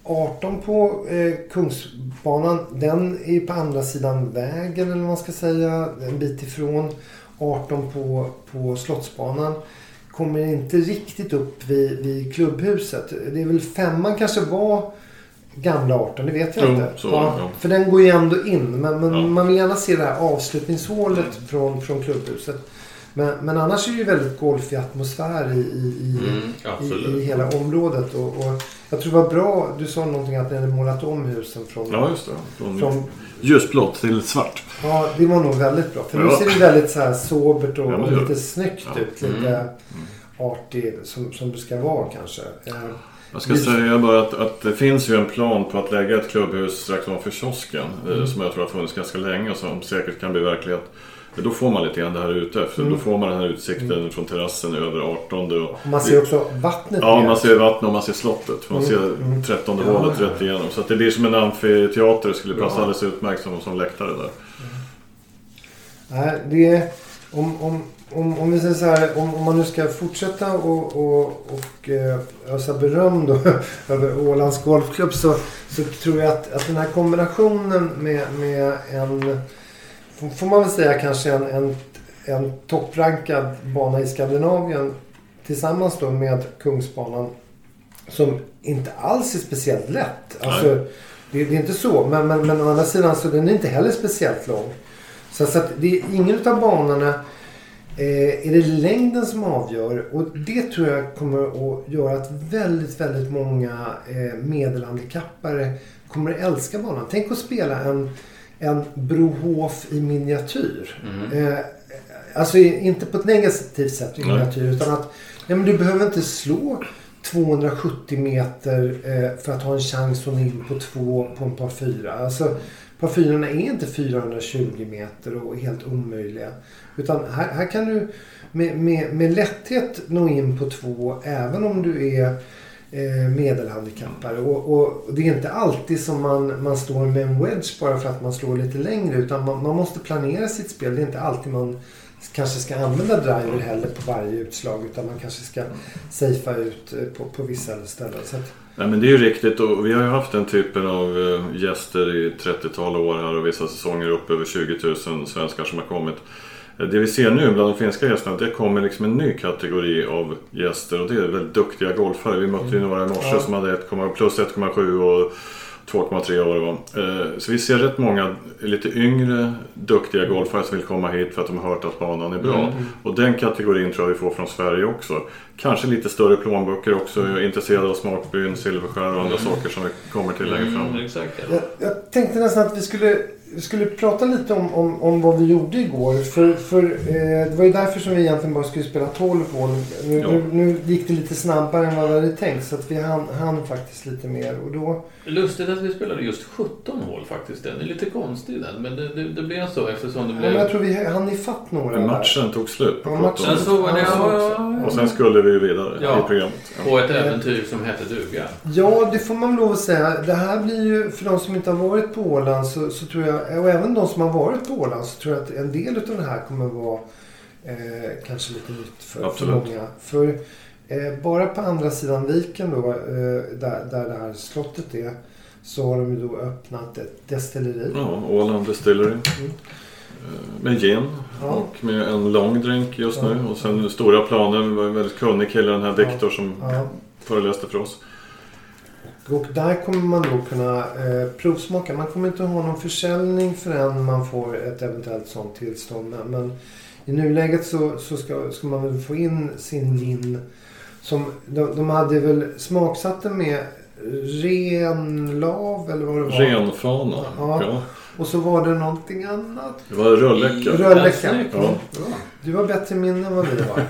Speaker 2: 18 på eh, Kungsbanan, den är på andra sidan vägen eller vad man ska säga. En bit ifrån. 18 på, på Slottsbanan kommer inte riktigt upp vid, vid klubbhuset. Det är väl femman kanske var gamla 18, det vet jag
Speaker 3: Jo,
Speaker 2: inte.
Speaker 3: så det, ja.
Speaker 2: För den går ju ändå in. Men, men
Speaker 3: Ja.
Speaker 2: man vill gärna se det här avslutningshålet från, från klubbhuset. Men, men annars är det ju väldigt golfig atmosfär i, i, i,
Speaker 4: Mm,
Speaker 2: i, i hela området. Och, och jag tror det var bra, du sa någonting att ni hade målat om husen från...
Speaker 3: Ja, just det. Från
Speaker 2: från
Speaker 3: ljusblått till svart.
Speaker 2: ja, det var nog väldigt bra. För nu
Speaker 3: Ja.
Speaker 2: ser det väldigt så här sobert och,
Speaker 3: Ja,
Speaker 2: och lite snyggt
Speaker 3: Ja.
Speaker 2: ut. Lite
Speaker 4: Mm.
Speaker 2: artig som, som det ska vara kanske.
Speaker 3: Jag ska säga bara att, att det finns ju en plan på att lägga ett klubbhus strax ovanför kiosken. eh,
Speaker 2: Mm.
Speaker 3: Som jag tror har funnits ganska länge och som säkert kan bli verklighet. Då får man lite grann det här ute. För
Speaker 2: Mm.
Speaker 3: Då får man den här utsikten från terrassen över 18. Och,
Speaker 2: man ser också vattnet
Speaker 3: Ja, man ser vattnet och man ser slottet. Man
Speaker 2: Mm,
Speaker 3: ser
Speaker 2: mm.
Speaker 3: 13
Speaker 4: Ja.
Speaker 3: hålet rätt igenom. Så det blir som en amfiteater. Det skulle passa
Speaker 2: Ja.
Speaker 3: alldeles utmärkt som, som läktare där.
Speaker 2: Nej, det är, om, om, om, om vi säger så här, om, om man nu ska fortsätta och, och, och eh, ösa beröm då över Ålands Golfklubb så, så tror jag att, att den här kombinationen med, med en, får- får man väl säga kanske en, en, en topprankad bana i Skandinavien tillsammans då med Kungsbanan som inte alls är speciellt lätt. Alltså, det, det är inte så, men, men, men å andra sidan så den är inte heller speciellt lång. Så, så att det är ingen av banorna eh, är det längden som avgör. Och det tror jag kommer att göra att väldigt, väldigt många eh, medelhandikappare kommer att älska banan. Tänk att spela en, en Brohof i miniatyr.
Speaker 4: Mm.
Speaker 2: Eh, alltså inte på ett negativt sätt i miniatyr utan att nej, men du behöver inte slå 270 meter eh, för att ha en chans att nå in på två på en par fyra. Alltså, Parfymerna är inte 420 meter och helt omöjliga. Utan här, här kan du med, med, med lätthet nå in på två även om du är eh, medelhandikappare. Och, och det är inte alltid som man, man står med en wedge bara för att man slår lite längre. Utan man, man måste planera sitt spel. Det är inte alltid man kanske ska använda driver heller på varje utslag utan man kanske ska safea ut eh, på, på vissa ställen. Så att,
Speaker 3: Nej, men det är ju riktigt och vi har ju haft den typen av eh, gäster i 30-tal år här och vissa säsonger upp över 20 000 svenskar som har kommit. Eh, Det vi ser nu bland de finska gästerna, det kommer liksom en ny kategori av gäster och det är väldigt duktiga golfare. Vi mötte ju några i morse
Speaker 2: Ja.
Speaker 3: som hade 1, plus 1,7 och 2,3 år. Eh, Så vi ser rätt många lite yngre duktiga golfare som vill komma hit för att de har hört att banan är bra.
Speaker 4: Mm.
Speaker 3: Och den kategorin tror jag vi får från Sverige också. Kanske lite större plånböcker också. Jag är intresserad av smakbyn, silverskär och andra saker som vi kommer till längre fram.
Speaker 4: Mm, exakt. Ja.
Speaker 2: jag, jag tänkte nästan att vi skulle, vi skulle prata lite om, om, om vad vi gjorde igår. För, för eh, det var ju därför som vi egentligen bara skulle spela 12 hål. Nu,
Speaker 3: Ja.
Speaker 2: nu, nu gick det lite snabbare än vad vi hade tänkt så att vi hann, hann faktiskt lite mer. Och då,
Speaker 4: Lustigt att vi spelade just 17 hål faktiskt. Den är lite konstig den, men det, det, det blev så eftersom det
Speaker 2: ja,
Speaker 4: blev...
Speaker 2: men jag tror vi hann ifatt några
Speaker 3: Men
Speaker 2: där.
Speaker 3: matchen tog slut på
Speaker 2: Ja, matchen-
Speaker 3: 17.
Speaker 4: Sen så var det...
Speaker 2: Ja,
Speaker 4: Ja, ja, ja,
Speaker 3: Och sen skulle vi ju vidare
Speaker 4: Ja.
Speaker 3: i programmet. Ja.
Speaker 4: På ett äventyr som hette duga.
Speaker 2: Ja, det får man lov att säga. Det här blir ju, för de som inte har varit på Åland så, så tror jag, och även de som har varit på Åland så tror jag att en del av det här kommer vara eh, kanske lite nytt för, för många. För eh, bara på andra sidan viken då, eh, där, där det här slottet är, så har de ju då öppnat ett destilleri.
Speaker 3: Ja, Åland Distillery.
Speaker 2: Mm.
Speaker 3: Eh, Med gin
Speaker 2: Ja.
Speaker 3: och med en lång drink just nu. Och sen stora planer. Det var en väldigt kunnig kille den här Viktor som föreläste för oss.
Speaker 2: Och där kommer man då kunna eh, provsmaka. Man kommer inte ha någon försäljning förrän man får ett eventuellt sånt tillstånd. Men- Men i nuläget så, så ska, ska man väl få in sin gin. Som, de, de hade väl smaksatt den med renlav eller vad det var.
Speaker 3: Renfana.
Speaker 2: Ja.
Speaker 3: Ja.
Speaker 2: Och så var det någonting annat.
Speaker 3: Det var rödläcka.
Speaker 2: Rödläcka.
Speaker 3: Ja.
Speaker 2: Du har bättre minne än vad vi har.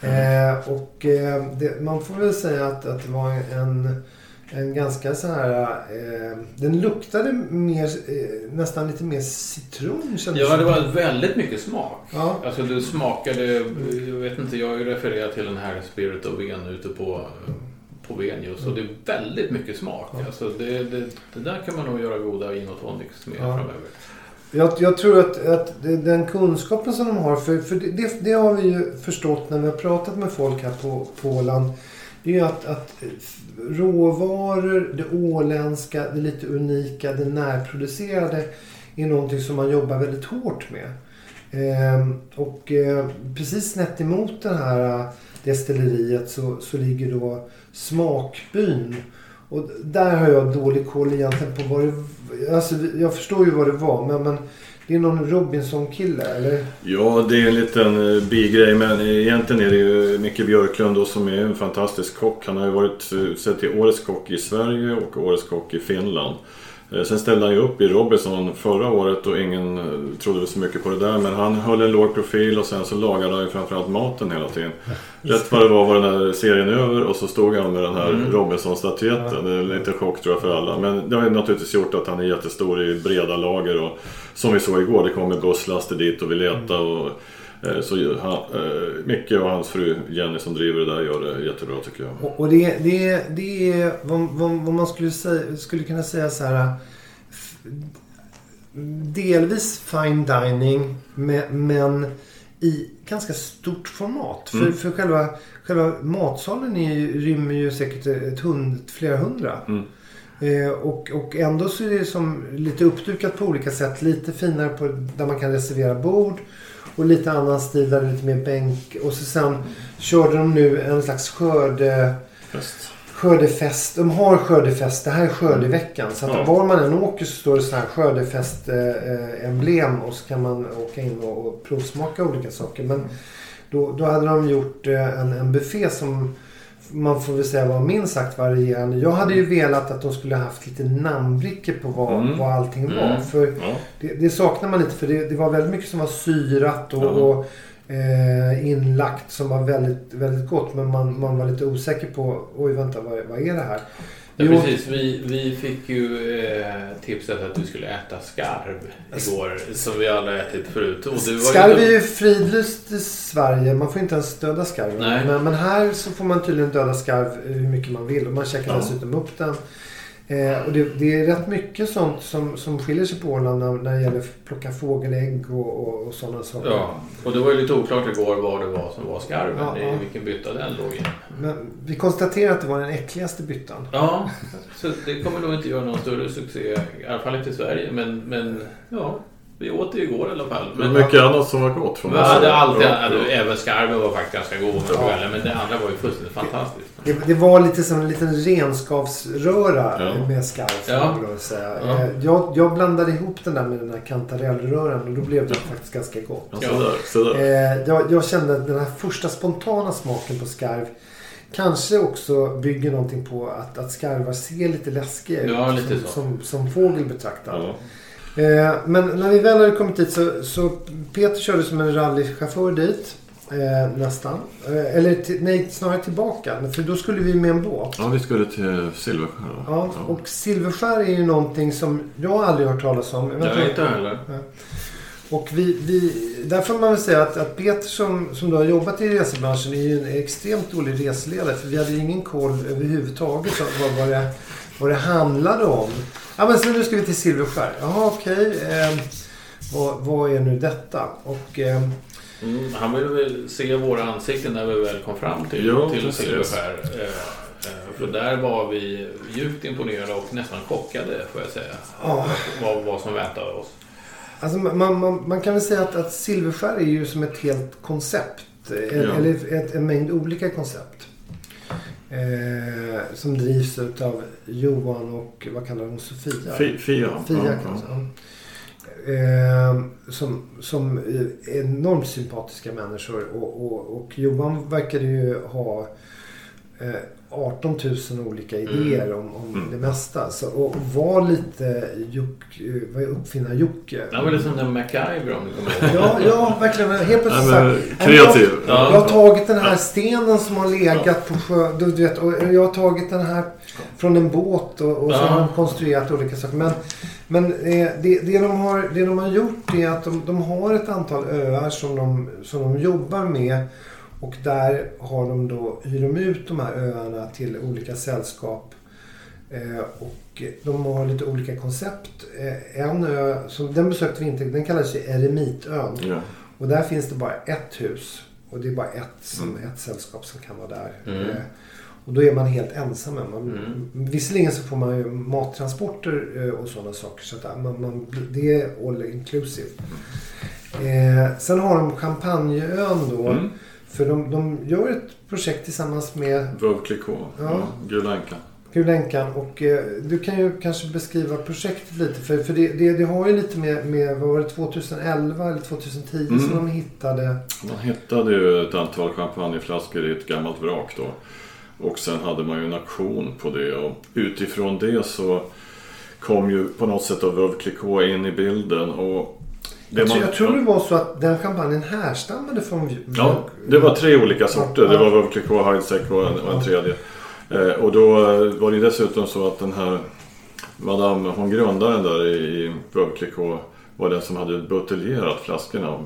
Speaker 2: eh, och eh, det, man får väl säga att, att det var en, en ganska så här... Eh, den luktade mer, eh, nästan lite mer citron kändes
Speaker 4: Ja, det var väldigt mycket smak.
Speaker 2: Ja.
Speaker 4: Alltså du smakade, jag vet inte, jag har ju refererat till den här Spirit of Ven ute på, på Venus och det är väldigt mycket smak.
Speaker 2: Ja.
Speaker 4: Alltså det, det, det där kan man nog göra goda gin och tonics med
Speaker 2: Ja.
Speaker 4: framöver.
Speaker 2: Jag, jag tror att, att den kunskapen som de har, för, för det, det, har vi ju förstått när vi har pratat med folk här på, på Åland. Det är att, att råvaror, det åländska, det lite unika, det närproducerade är någonting som man jobbar väldigt hårt med. Ehm, och eh, precis snett emot det här eh, destilleriet så, så ligger då Smakbyn. Och där har jag dålig koll egentligen på vad det... Alltså jag förstår ju vad det var men, men det är någon Robinson-kille eller?
Speaker 3: Ja, det är en liten eh, bigrej men egentligen är det ju Micke Björklund då, som är en fantastisk kock. Han har ju varit eh, utsedd till Årets kock i Sverige och Årets kock i Finland. Eh, Sen ställde han ju upp i Robinson förra året och ingen eh, trodde väl så mycket på det där. Men han höll en låg profil och sen så lagade han ju framförallt maten hela tiden. Rätt vad det var var den här serien över och så stod han med den här
Speaker 4: Mm.
Speaker 3: Robinson-statyetten. Det är lite chock tror jag för alla. Men det har ju naturligtvis gjort att han är jättestor i breda lager. Och som vi såg igår, det kommer busslaster dit och vill äta. Och, eh, så han, eh, Micke och hans fru Jenny som driver det där gör det jättebra tycker jag.
Speaker 2: Och, och det, det, det är vad, vad, vad man skulle, säga, skulle kunna säga så här. Delvis fine dining me- men i ganska stort format. För,
Speaker 3: Mm.
Speaker 2: för själva, själva matsalen är, rymmer ju säkert ett hund, flera hundra.
Speaker 3: Mm.
Speaker 2: Eh, och, och ändå så är det som lite uppdukat på olika sätt. Lite finare på, där man kan reservera bord. Och lite annan stil där det är lite mer bänk. Och så sen körde de nu en slags skörde,
Speaker 3: Fest.
Speaker 2: skördefest. De har skördefest. Det här är skördeveckan. Så att
Speaker 3: Ja.
Speaker 2: var man än åker så står det så här skördefest-emblem. och så kan man åka in och, och provsmaka olika saker. Men då, då hade de gjort eh, en, en buffé som man får väl säga var minst sagt varierande. Jag hade ju velat att de skulle haft lite namnbrickor på vad,
Speaker 3: Mm.
Speaker 2: vad allting var.
Speaker 3: Mm.
Speaker 2: För
Speaker 3: Ja.
Speaker 2: det, det saknar man lite för det, det var väldigt mycket som var syrat och,
Speaker 3: Ja.
Speaker 2: och eh, inlagt som var väldigt, väldigt gott. Men man, man var lite osäker på, oj vänta vad, vad är det här?
Speaker 4: Ja, precis. Vi, vi fick ju eh, tipset att vi skulle äta skarv igår, som vi aldrig ätit förut. Och det var
Speaker 2: Skarv är
Speaker 4: ju...
Speaker 2: ju fridlyst i Sverige. Man får inte ens döda skarv.
Speaker 4: Nej.
Speaker 2: Men, men här så får man tydligen döda skarv hur mycket man vill. Och man käkar
Speaker 3: Ja.
Speaker 2: dessutom upp den. Eh, och det, det är rätt mycket sånt som, som skiljer sig på Åland när, när det gäller att plocka fågelägg och, och, och sådana saker.
Speaker 4: Ja, och det var ju lite oklart igår vad det var som var skarven,
Speaker 2: Ja,
Speaker 4: i
Speaker 2: ja.
Speaker 4: vilken bytta den låg i.
Speaker 2: Men vi konstaterar att det var den äckligaste byttan.
Speaker 4: Ja, så det kommer nog inte göra någon större succé, i alla fall inte i Sverige. Men, men ja, vi åt det igår i alla fall.
Speaker 3: Men
Speaker 4: Men,
Speaker 3: mycket annat som var gott. får man
Speaker 4: Ja, det alltid,
Speaker 3: Ja,
Speaker 4: alltså,
Speaker 3: ja.
Speaker 4: även skarven var faktiskt ganska god
Speaker 2: Ja.
Speaker 4: kvällen, men det andra var ju fullständigt fantastiskt.
Speaker 2: Det, det var lite som en liten renskavsröra
Speaker 3: Ja.
Speaker 2: med skarv
Speaker 4: Ja. Ja.
Speaker 2: Eh, Jag, jag blandade ihop den där med den här kantarellröran och då blev det faktiskt ganska gott.
Speaker 3: Ja, så där, så där.
Speaker 2: Eh, jag, jag kände att den här första spontana smaken på skarv kanske också bygger någonting på att, att skarvar ser lite läskiga ut.
Speaker 4: Ja, lite
Speaker 2: som, som, som fågel betraktad.
Speaker 3: Ja.
Speaker 2: Eh, men när vi väl hade kommit dit så, så Peter körde som en rallychaufför dit. Eh, nästan. Eh, eller ti- nej, snarare tillbaka. För då skulle vi med en båt.
Speaker 3: ja, vi skulle till Silversjö. då.
Speaker 2: Ja, och silverskär är ju någonting som jag aldrig hört talas om. Jag vet
Speaker 4: Jag inte heller.
Speaker 2: Och vi, vi, där får man väl säga att, att Peter som, som då har jobbat i resebranschen är ju en extremt dålig reseledare. För vi hade ju ingen koll överhuvudtaget vad, vad, det, vad det handlade om. Ja men så nu ska vi till Silverskär. Jaha okej. Eh, vad, vad är nu detta? Och eh,
Speaker 4: Mm, han ville väl se våra ansikten när vi väl kom fram till,
Speaker 3: Ja,
Speaker 4: till. Silverskär. Eh, eh, för där var vi djupt imponerade och nästan chockade får jag säga.
Speaker 2: Ja.
Speaker 4: Vad, vad som väntade oss.
Speaker 2: alltså, man, man, man kan väl säga att, att Silverskär är ju som ett helt koncept. Eh,
Speaker 3: Ja.
Speaker 2: Eller ett, en mängd olika koncept. Eh, som drivs av Johan och vad kallar hon Sofia?
Speaker 3: Fi- Fia.
Speaker 2: Fia
Speaker 3: ja,
Speaker 2: kanske.
Speaker 3: ja.
Speaker 2: Eh, som, som enormt sympatiska människor. Och, och, och Johan verkade ju ha eh, 18 000 olika idéer om, om
Speaker 3: Mm.
Speaker 2: det mesta. Så, och var lite eh, uppfinnar-Jocke.
Speaker 4: Han var lite som den MacGyver om du kommer.
Speaker 2: Ja, ja, verkligen. Helt plötsligt
Speaker 3: Nej,
Speaker 2: så här,
Speaker 3: men,
Speaker 2: "Nej,
Speaker 3: kreativ.
Speaker 2: Jag,
Speaker 4: Ja.
Speaker 2: jag har tagit den här stenen som har legat på sjö. Du vet, och jag har tagit den här från en båt och, och så
Speaker 4: Ja.
Speaker 2: har de konstruerat olika saker. Men, men eh, det, det, de har, det de har gjort är att de, de har ett antal öar som de, som de jobbar med. Och där har de då, hyr de ut de här öarna till olika sällskap. Eh, och de har lite olika koncept. Eh, en ö, som, den besökte vi inte, den kallas ju Eremitön.
Speaker 3: Ja.
Speaker 2: Och där finns det bara ett hus. Och det är bara ett, som,
Speaker 3: Mm.
Speaker 2: ett sällskap som kan vara där.
Speaker 4: Mm.
Speaker 2: Eh, och då är man helt ensam. Man,
Speaker 4: Mm.
Speaker 2: Visserligen så får man ju mattransporter och sådana saker. Så att man, man, det är all inclusive. Eh, sen har de Champagneön då.
Speaker 3: Mm.
Speaker 2: För de, de gör ett projekt tillsammans med
Speaker 3: Veuve.
Speaker 2: Ja.
Speaker 3: Gula Änkan.
Speaker 2: Gulenkan. Och eh, du kan ju kanske beskriva projektet lite. För, för det, det, det har ju lite med, med, vad var det, 2011 eller 2010
Speaker 3: Mm.
Speaker 2: som de hittade.
Speaker 3: Man hittade ju ett antal champagneflaskor i ett gammalt vrak då. Och sen hade man ju en auktion på det och utifrån det så kom ju på något sätt av Veuve Clicquot in i bilden. Och
Speaker 2: Jag, tror,
Speaker 3: man-
Speaker 2: jag tror det var så att den champagnen härstammade från...
Speaker 3: Ja, det var tre olika sorter. Det var Veuve Heidsieck och en, och en tredje. Eh, och då eh, var det dessutom så att den här Madame, hon grundaren där i, Veuve var den som hade buteljerat flaskorna,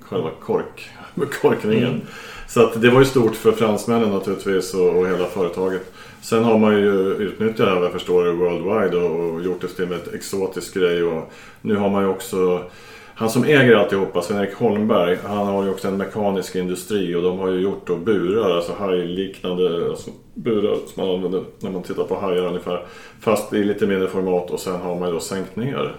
Speaker 3: själva kork, korkningen. Så att det var ju stort för fransmännen naturligtvis och, och hela företaget. Sen har man ju utnyttjat det här vad jag förstår worldwide och, och gjort det till en exotisk grej. Och nu har man ju också han som äger alltihopa, Sven-Erik Holmberg, han har ju också en mekanisk industri och de har ju gjort då burar, alltså hajliknande alltså burar som man använder när man tittar på hajar ungefär. Fast i lite mindre format och sen har man ju då sänkt ner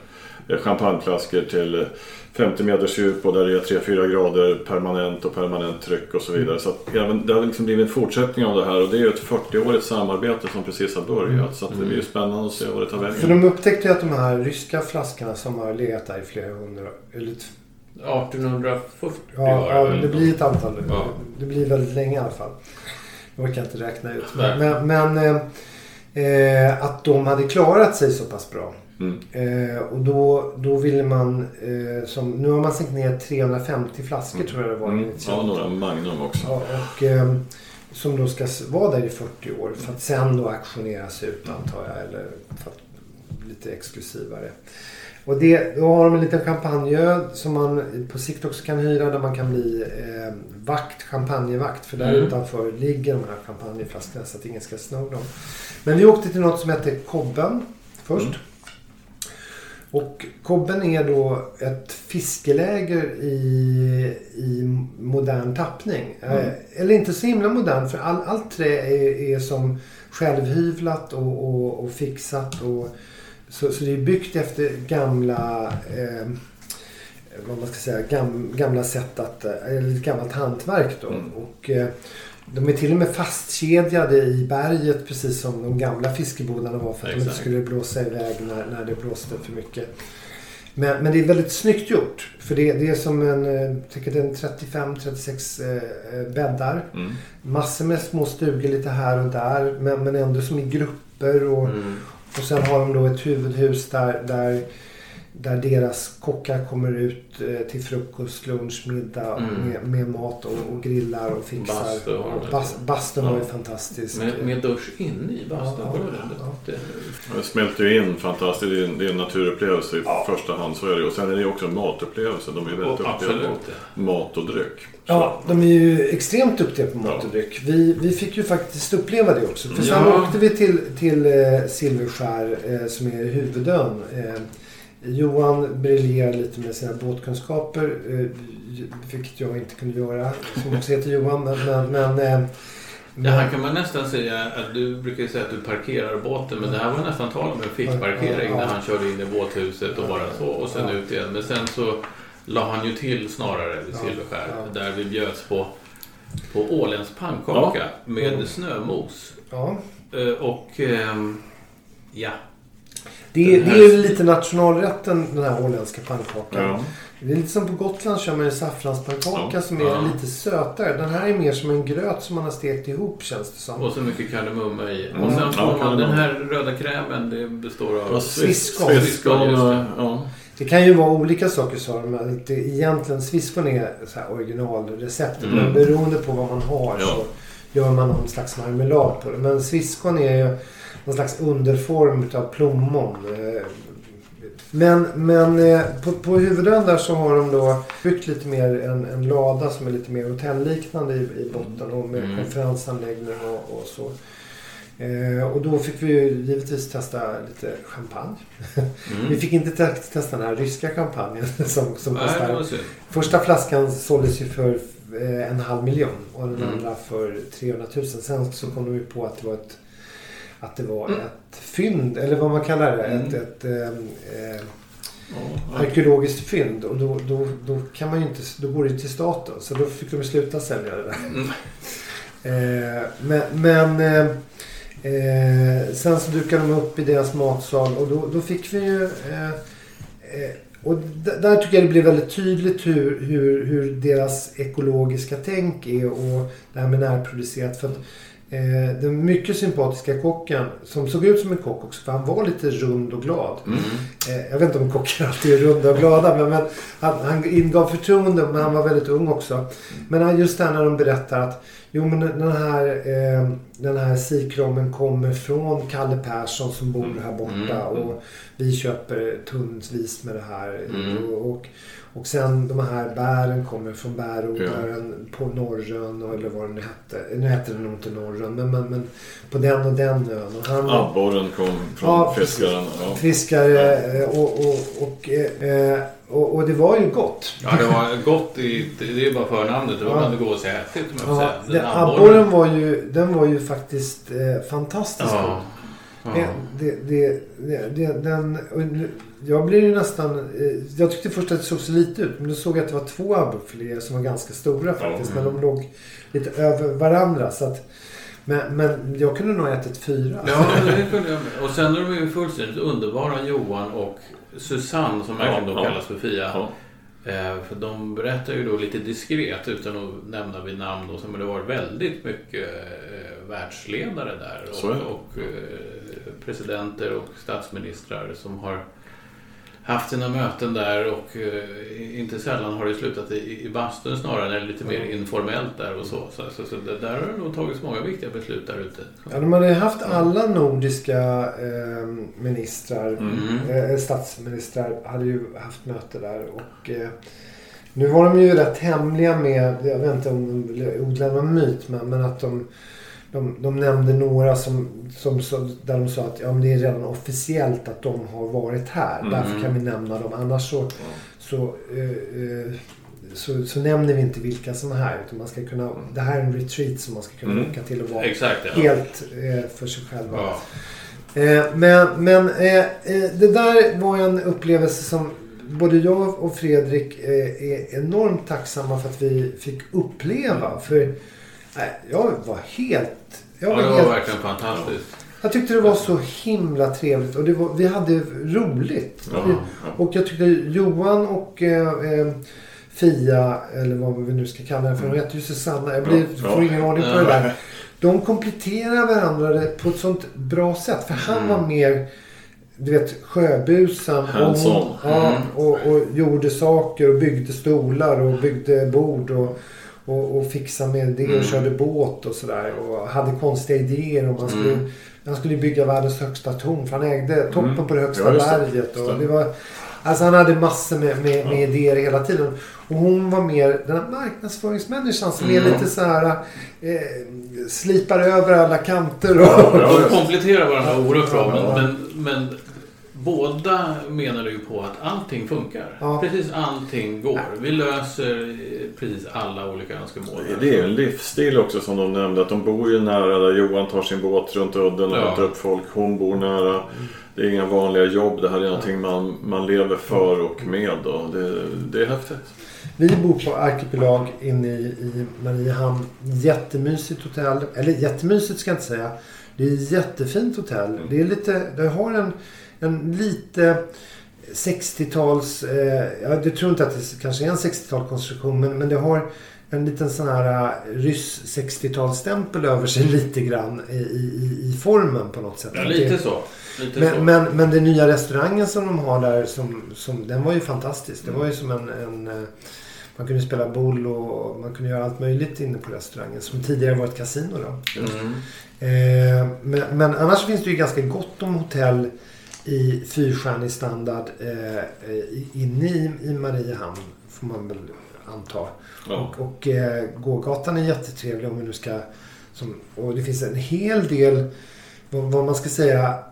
Speaker 3: champagneflaskor till eh, 50 meters djup och där det är 3-4 grader permanent och permanent tryck och så vidare. Så att även, det har liksom blivit en fortsättning av det här och det är ju ett 40-årigt samarbete som precis har börjat. Så att det blir ju spännande att se vad det tar vägen.
Speaker 2: För de upptäckte ju att de här ryska flaskorna som har legat där i flera hundra... Eller,
Speaker 4: 1840
Speaker 2: ja,
Speaker 4: var
Speaker 2: ja, det blir ett antal.
Speaker 4: Ja.
Speaker 2: Det blir väldigt länge i alla fall. Jag orkar inte räkna ut.
Speaker 4: Nej.
Speaker 2: Men, men eh, eh, att de hade klarat sig så pass bra.
Speaker 3: Mm.
Speaker 2: Eh, och då, då ville man... Eh, som, nu har man sänkt ner 350 flaskor tror jag det var.
Speaker 3: Mm. Ja, några Magnum också.
Speaker 2: Ja, och, eh, som då ska vara där i 40 år för att sen då auktioneras ut antar jag. Eller för att lite exklusivare. Och det, då har de en liten champagneöl som man på sikt också kan hyra där man kan bli eh, vakt, champagnevakt. För där
Speaker 4: Mm.
Speaker 2: utanför ligger de här champagneflaskorna så att ingen ska sno dem. Men vi åkte till något som heter Kobben först.
Speaker 3: Mm.
Speaker 2: Och Kobben är då ett fiskeläger i, i modern tappning.
Speaker 3: Mm.
Speaker 2: Eh, eller inte så himla modern för all, allt trä är, är som självhyvlat och, och, och fixat. Och, så, så det är byggt efter gamla eh, vad man ska säga, gam, gamla sätt att, eh, eller ett gammalt hantverk då.
Speaker 3: Mm.
Speaker 2: Och, eh, de är till och med fastkedjade i berget precis som de gamla fiskebodarna var för att de inte
Speaker 4: Exakt.
Speaker 2: skulle blåsa iväg när, när det blåste för mycket. Men, men det är väldigt snyggt gjort. För det, det är som en, eh, en 35-36 eh, eh, bäddar.
Speaker 3: Mm.
Speaker 2: Massor med små stugor lite här och där. Men, men ändå som i grupper. Och,
Speaker 4: Mm.
Speaker 2: och sen har de då ett huvudhus där, där, där deras kockar kommer ut eh, till frukost, lunch, middag
Speaker 4: Mm.
Speaker 2: med, med mat och, och grillar och fixar.
Speaker 4: Bastu har
Speaker 2: och bas, bastun var ju
Speaker 4: Ja.
Speaker 2: fantastisk.
Speaker 4: Med, med dusch inne i bastun.
Speaker 2: Ja,
Speaker 4: det
Speaker 2: ja,
Speaker 4: det?
Speaker 3: Smälter ju in fantastiskt. Det är en, det är en naturupplevelse i
Speaker 2: Ja.
Speaker 3: första hand. Så är det. Och sen är det också en matupplevelse. De är väldigt
Speaker 4: Och
Speaker 3: duktiga på mat och dryck.
Speaker 2: Ja, de är ju extremt duktiga på mat
Speaker 3: Ja.
Speaker 2: och dryck. Vi, vi fick ju faktiskt uppleva det också. För sen
Speaker 4: Ja.
Speaker 2: åkte vi till, till eh, Silverskär eh, som är huvudön. Eh, Johan briljerar lite med sina båtkunskaper. Eh, vilket jag inte kunde göra. Som också heter Johan. Men, men, men, eh,
Speaker 4: Det här kan man nästan säga att du brukar säga att du parkerar båten men det här var nästan tal om en fickparkering
Speaker 2: Ja.
Speaker 4: när han körde in i båthuset och bara så och sen
Speaker 2: Ja.
Speaker 4: ut igen. Men sen så la han ju till snarare vid
Speaker 2: Ja.
Speaker 4: Silverskär
Speaker 2: Ja.
Speaker 4: där vi bjöds på, på åländsk pannkaka med
Speaker 2: Mm.
Speaker 4: snömos.
Speaker 2: ja.
Speaker 4: Eh, Och ehm, ja,
Speaker 2: Det, det är ju lite nationalrätten den här åländska pannkakan.
Speaker 3: Ja.
Speaker 2: Det är lite som på Gotland kör man ju saffranspannkaka
Speaker 3: Ja.
Speaker 2: som är
Speaker 4: Ja.
Speaker 2: lite sötare. Den här är mer som en gröt som man har stekt ihop känns det som.
Speaker 4: och så mycket kardemumma i.
Speaker 3: Mm.
Speaker 4: Och sen
Speaker 3: Ja,
Speaker 4: får man
Speaker 3: kardemumma.
Speaker 4: den här röda krämen, det består av...
Speaker 3: Ja,
Speaker 2: Sviskon.
Speaker 3: Sviskon.
Speaker 4: Just det.
Speaker 3: Ja.
Speaker 2: Det kan ju vara olika saker sa de. Att egentligen sviskon är så här originalreceptet.
Speaker 3: Mm.
Speaker 2: Men beroende på vad man har
Speaker 3: Ja.
Speaker 2: så gör man någon slags marmelad på det. Men sviskon är ju någon slags underform av plommon. Eh, Men, men eh, på, på huvudön där så har de då byggt lite mer en, en lada som är lite mer hotellliknande i, i botten och med
Speaker 4: Mm.
Speaker 2: konferensanläggning och, och så. Eh, och då fick vi ju givetvis testa lite champagne.
Speaker 4: Mm.
Speaker 2: Vi fick inte te- testa den här ryska champagnen som, som
Speaker 4: Nej,
Speaker 2: kostar. Första flaskan såldes ju för eh, en halv miljon och den
Speaker 4: Mm.
Speaker 2: andra för 300 000. Sen så kom de ju på att det var ett att det var
Speaker 4: Mm.
Speaker 2: ett fynd, eller vad man kallar det.
Speaker 4: Mm.
Speaker 2: Ett, ett ehm, eh,
Speaker 3: Ja.
Speaker 2: arkeologiskt fynd. Och då, då, då kan man ju inte, då går det ju till staten. Så då fick de sluta sälja det där.
Speaker 4: Mm.
Speaker 2: Eh, men men eh, eh, sen så dukade de upp i deras matsal och då, då fick vi ju... Eh, eh, och där tycker jag det blir väldigt tydligt hur, hur, hur deras ekologiska tänk är och det här med närproducerat. För att, eh, den mycket sympatiska kocken som såg ut som en kock också för han var lite rund och glad.
Speaker 3: Mm.
Speaker 2: Eh, Jag vet inte om kockar alltid är runda och glada men, men han, han ingav förtroende men han var väldigt ung också. Men han- just det här när de berättar att jo men den här, eh, den här sikrommen kommer från Kalle Persson som bor här borta
Speaker 4: Mm.
Speaker 2: och vi köper tunnvis med det här.
Speaker 4: Mm.
Speaker 2: Och, och, och sen de här bären kommer från bärodlaren på Norrön och- eller vad det nu hette. Nu hette det nog inte Norrön men, men, men på den och den ön. Och han,
Speaker 3: Abborren kom från
Speaker 2: Ja,
Speaker 3: fiskaren. Ja.
Speaker 2: Friskare eh, och, och, och, eh, och, och det var ju gott.
Speaker 4: Ja, det var gott i... Det är bara förnamnet. Det var
Speaker 2: Ja.
Speaker 4: bland det godaste jag ätit, om jag får
Speaker 2: Ja, den,
Speaker 4: Den
Speaker 2: abborren var ju, den var ju faktiskt eh, fantastiskt
Speaker 4: Ja.
Speaker 2: god.
Speaker 4: ja.
Speaker 2: Det, det, det, det, den, jag blev ju nästan... Eh, jag tyckte först att det såg så lite ut. Men då såg jag att det var två abborrfiléer som var ganska stora faktiskt.
Speaker 4: Mm.
Speaker 2: Men de låg lite över varandra. Så att, men, men jag kunde nog ha ätit fyra.
Speaker 4: Ja, det kunde jag med. Och sen är de ju fullständigt underbara Johan och Susanne som
Speaker 3: Ja,
Speaker 4: då
Speaker 3: ja.
Speaker 4: kallas för Fia.
Speaker 3: Ja.
Speaker 4: Eh, för de berättar ju då lite diskret utan att nämna vid namn då, men det var väldigt mycket eh, världsledare där och, och presidenter och statsministrar som har haft sina möten där och eh, inte sällan har det slutat i, i bastun snarare, är lite mer informellt där och så. Så, så, så det, där har det nog tagits många viktiga beslut där ute.
Speaker 2: Ja, de hade haft alla nordiska eh, ministrar,
Speaker 3: Mm.
Speaker 2: eh, statsministrar, hade ju haft möte där. Och, eh, nu var de ju rätt hemliga med, jag vet inte om de odlar någon myt, men, men att de, de, de nämnde några som, som, där de sa att ja, det är redan officiellt att de har varit här.
Speaker 3: Mm.
Speaker 2: Därför kan vi nämna dem. Annars så, så, eh, eh, så, så nämner vi inte vilka som är här. Utan man ska kunna, det här är en retreat som man ska kunna
Speaker 3: Mm.
Speaker 2: åka till och vara
Speaker 4: Exakt, ja.
Speaker 2: helt eh, för sig själva.
Speaker 4: ja.
Speaker 2: Eh, men men eh, eh, det där var en upplevelse som både jag och Fredrik är enormt tacksamma för att vi fick uppleva. För eh, jag var helt... Jag,
Speaker 4: ja,
Speaker 2: var
Speaker 4: det var
Speaker 2: helt
Speaker 4: verkligen fantastiskt.
Speaker 2: jag tyckte det var så himla trevligt och det var, vi hade roligt.
Speaker 3: Ja, ja.
Speaker 2: Och jag tyckte Johan och eh, eh, Fia, eller vad vi nu ska kalla det för. Hon heter ju Susanna. Jag blir,
Speaker 3: Ja,
Speaker 2: får
Speaker 3: ja.
Speaker 2: ingen ordning på det där. De kompletterar varandra på ett sånt bra sätt. För han
Speaker 3: Mm.
Speaker 2: var mer, du vet, sjöbusan. Och, hon- ja,
Speaker 3: Mm.
Speaker 2: och, och gjorde saker och byggde stolar och byggde bord. Och, och, och fixade med det och
Speaker 3: Mm.
Speaker 2: körde båt och sådär. Och hade konstiga idéer om man skulle,
Speaker 3: Mm.
Speaker 2: han skulle bygga världens högsta torn. För han ägde toppen
Speaker 3: Mm.
Speaker 2: på det högsta
Speaker 3: Ja, det.
Speaker 2: berget. Och det var, alltså han hade massor med, med, med
Speaker 3: Ja.
Speaker 2: idéer hela tiden. Och hon var mer den här marknadsföringsmänniskan som är
Speaker 3: Mm.
Speaker 2: lite så här eh, slipar över alla kanter. Och,
Speaker 3: Ja, ja.
Speaker 4: De kompletterar varandra oerhört bra, men, men, men båda menar ju på att allting funkar.
Speaker 2: Ja.
Speaker 4: Precis allting går. Vi löser eh, precis alla olika önskemål.
Speaker 3: Det är ju en livsstil också som de nämnde. Att de bor ju nära där Johan tar sin båt runt udden och
Speaker 4: Ja.
Speaker 3: hämtar upp folk. Hon bor nära. Det är inga vanliga jobb. Det här är någonting man, man lever för och med. Och det, det är häftigt.
Speaker 2: Vi bor på Arkipelag inne i, i Mariehamn. Jättemysigt hotell. Eller jättemysigt ska jag inte säga. Det är ett jättefint hotell. Det är lite, det har en, en lite 60-tals... Eh, jag tror inte att det kanske är en 60-talskonstruktion men, men det har en liten sån här eh, ryss 60-talsstämpel över sig lite grann i, i, i formen på något sätt.
Speaker 4: Ja, lite så. Lite så.
Speaker 2: men, men, men den nya restaurangen som de har där, som, som, den var ju fantastisk. Det var ju som en, en... eh, Man kunde spela boll och man kunde göra allt möjligt inne på restaurangen. Som tidigare var ett kasino då.
Speaker 4: Mm.
Speaker 2: Eh, men, men annars finns det ju ganska gott om hotell i fyrstjärnig standard eh, inne i, i Mariehamn. Får man väl anta.
Speaker 3: Ja.
Speaker 2: Och, och eh, gågatan är jättetrevlig om vi nu ska... Som, och det finns en hel del, vad, vad man ska säga,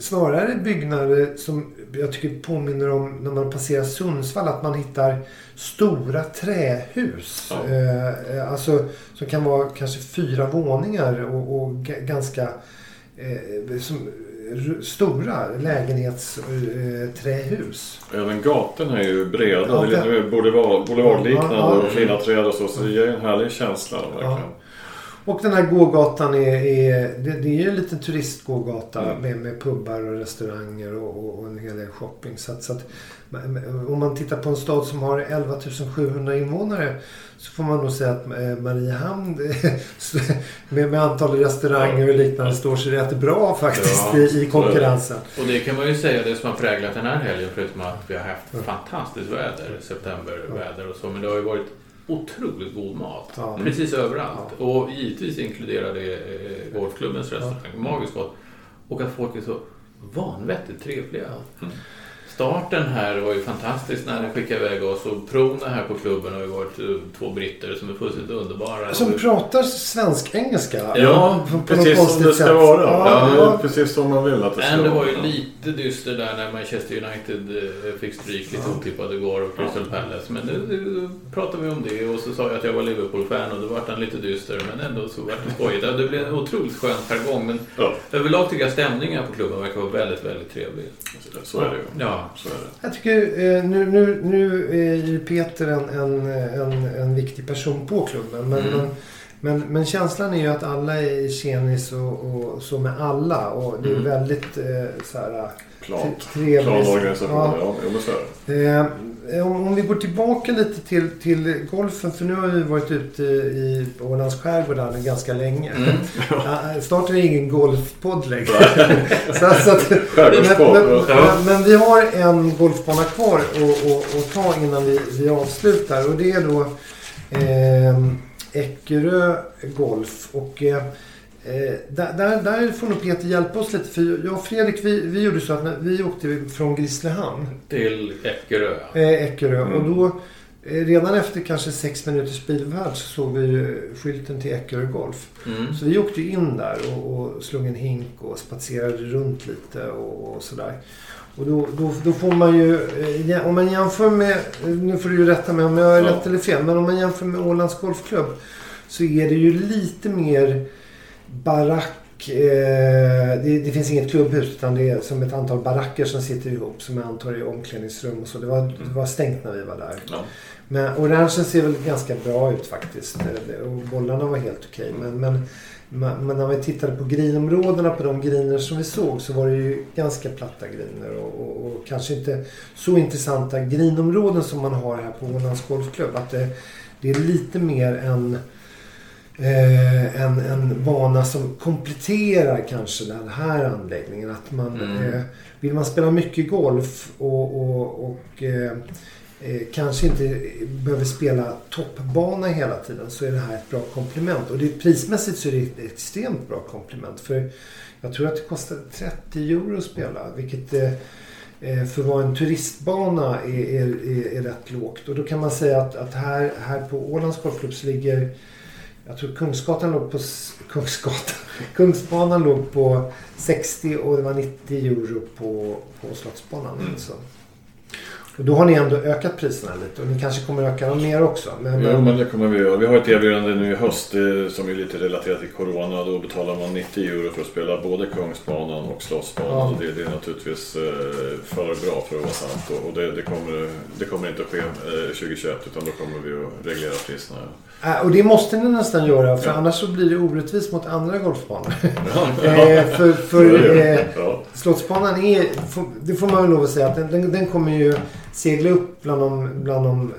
Speaker 2: snarare byggnader som jag tycker påminner om när man passerar Sundsvall. Att man hittar stora trähus.
Speaker 3: Ja.
Speaker 2: Eh, eh, alltså som kan vara kanske fyra våningar och, och ganska eh, som, stora lägenhetsträhus. Eh.
Speaker 3: Även gatorna är ju breda.
Speaker 2: Ja,
Speaker 3: det är lite boulevard, boulevardliknande
Speaker 2: Ja, ja.
Speaker 3: och fina träd och så. Så det ger en härlig känsla verkligen.
Speaker 2: Och den här gågatan är, är det, det är ju en liten turistgågata
Speaker 3: Mm.
Speaker 2: med, med pubbar och restauranger och, och, och en hel del shopping. Så att, så att, om man tittar på en stad som har 11 700 invånare så får man nog säga att eh, Mariehamn med, med antal restauranger och liknande står sig rätt bra faktiskt
Speaker 3: Ja,
Speaker 2: i, i konkurrensen.
Speaker 4: Och det kan man ju säga det som har präglat den här helgen förutom att vi har haft fantastiskt väder, septemberväder och så. Men det har ju varit otroligt god mat.
Speaker 2: Ja.
Speaker 4: Precis överallt. Och givetvis inkluderar det eh, golfklubbens restaurang. Magiskt gott. Och att folk är så vanvettigt trevliga.
Speaker 3: Mm.
Speaker 4: Starten här var ju fantastisk när den skickade iväg oss och proven här på klubben har ju varit eh, två britter som är fullständigt underbara.
Speaker 2: Som pratar svensk-engelska.
Speaker 3: Ja,
Speaker 2: på- på något
Speaker 3: precis som det ska
Speaker 2: sätt.
Speaker 3: vara.
Speaker 2: Ja,
Speaker 3: det
Speaker 2: ja.
Speaker 3: precis som man vill att det ska
Speaker 4: Men det var
Speaker 3: vara.
Speaker 4: ju lite dyster där när Manchester United eh, fick stryk lite otippat igår och Crystal Palace. Men det, pratade vi om det och så sa jag att jag var Liverpool-fan och då vart han lite dyster men ändå så vart det skojigt. Det blev en otroligt skön jargong men
Speaker 3: Ja,
Speaker 4: överlag tycker jag stämningen på klubben verkar vara väldigt, väldigt trevlig.
Speaker 3: så är det ju.
Speaker 4: Ja,
Speaker 3: Så är det.
Speaker 2: Jag tycker eh, nu, nu, nu är ju Peter en, en, en, en viktig person på klubben. Men,
Speaker 4: Mm.
Speaker 2: men Men, men känslan är ju att alla är tjenis och, och så med alla. Och det är
Speaker 3: Mm.
Speaker 2: väldigt eh, så här,
Speaker 3: Plant.
Speaker 2: trevligt.
Speaker 3: Planorganisation.
Speaker 2: Ja.
Speaker 3: Ja, men så det.
Speaker 2: Eh, om, om vi går tillbaka lite till, till golfen. För nu har vi varit ute i Ålands skärgård ganska länge.
Speaker 3: Mm.
Speaker 2: Ja, snart är det ingen golfpodd längre. så, så att, men, men,
Speaker 3: ja.
Speaker 2: men, vi har en golfbana kvar att ta innan vi, vi avslutar. Och det är då eh, Eckerö Golf. Och eh, eh, där, där, får nog Peter hjälpa oss lite. För jag och Fredrik vi, vi gjorde så att när vi åkte från Grisslehamn
Speaker 4: Till Eckerö.
Speaker 2: eh, Eckerö.
Speaker 3: Mm.
Speaker 2: Och då, eh, redan efter kanske sex minuters bilfärd så såg vi skylten till Eckerö Golf.
Speaker 4: Mm.
Speaker 2: Så vi åkte in där och, och slog en hink och spatserade runt lite och, och sådär. Och då, då, då får man ju, eh, om man jämför med, eh, nu får du ju rätta mig om jag har
Speaker 3: Ja.
Speaker 2: rätt eller fel, men om man jämför med Ålands Golfklubb så är det ju lite mer barack. Eh, det, det finns inget klubbhus utan det är som ett antal baracker som sitter ihop som jag antar är omklädningsrum och så. Det var, det var stängt när vi var där.
Speaker 3: Ja.
Speaker 2: Men orangen ser väl ganska bra ut faktiskt. Och bollarna var helt okej. Men, men, men men när vi tittade på grinområdena på de griner som vi såg så var det ju ganska platta griner. Och, och, och kanske inte så intressanta grinområden som man har här på Ålands Golfklubb. Att det, det är lite mer en, eh, en, en bana som kompletterar kanske den här anläggningen. Att man,
Speaker 4: Mm.
Speaker 2: eh, vill man spela mycket golf och, och, och eh, eh, kanske inte behöver spela toppbana hela tiden så är det här ett bra komplement. Och det, prismässigt så är det ett extremt bra komplement. För jag tror att det kostar 30 euro att spela. Vilket eh, eh, för att vara en turistbana är, är, är, är rätt lågt. Och då kan man säga att, att här, här på Ålands Golfklubb så ligger jag tror Kungsgatan låg på... Kungsgatan? Kungsbanan låg på 60 och det var 90 euro på, på Slottsbanan.
Speaker 3: Mm.
Speaker 2: Alltså. Och då har ni ändå ökat priserna lite och ni kanske kommer öka dem mer också. Men,
Speaker 3: Jo, men det kommer vi göra. Vi har ett erbjudande nu i höst eh, som är lite relaterat till Corona. Då betalar man 90 euro för att spela både Kungsbanan och Slottsbanan.
Speaker 2: Ja.
Speaker 3: Och Det, det är naturligtvis eh, för bra för att vara sant. Och- det, det, kommer, det kommer inte att ske eh, 2021 utan då kommer vi att reglera priserna.
Speaker 2: Äh, och det måste ni nästan göra för
Speaker 3: Ja.
Speaker 2: annars så blir det orättvist mot andra golfbanor.
Speaker 3: Ja,
Speaker 2: eh, för för eh,
Speaker 3: ja.
Speaker 2: Slottsbanan är, det får man väl lov att säga, att den, den, den kommer ju segla upp bland de, bland de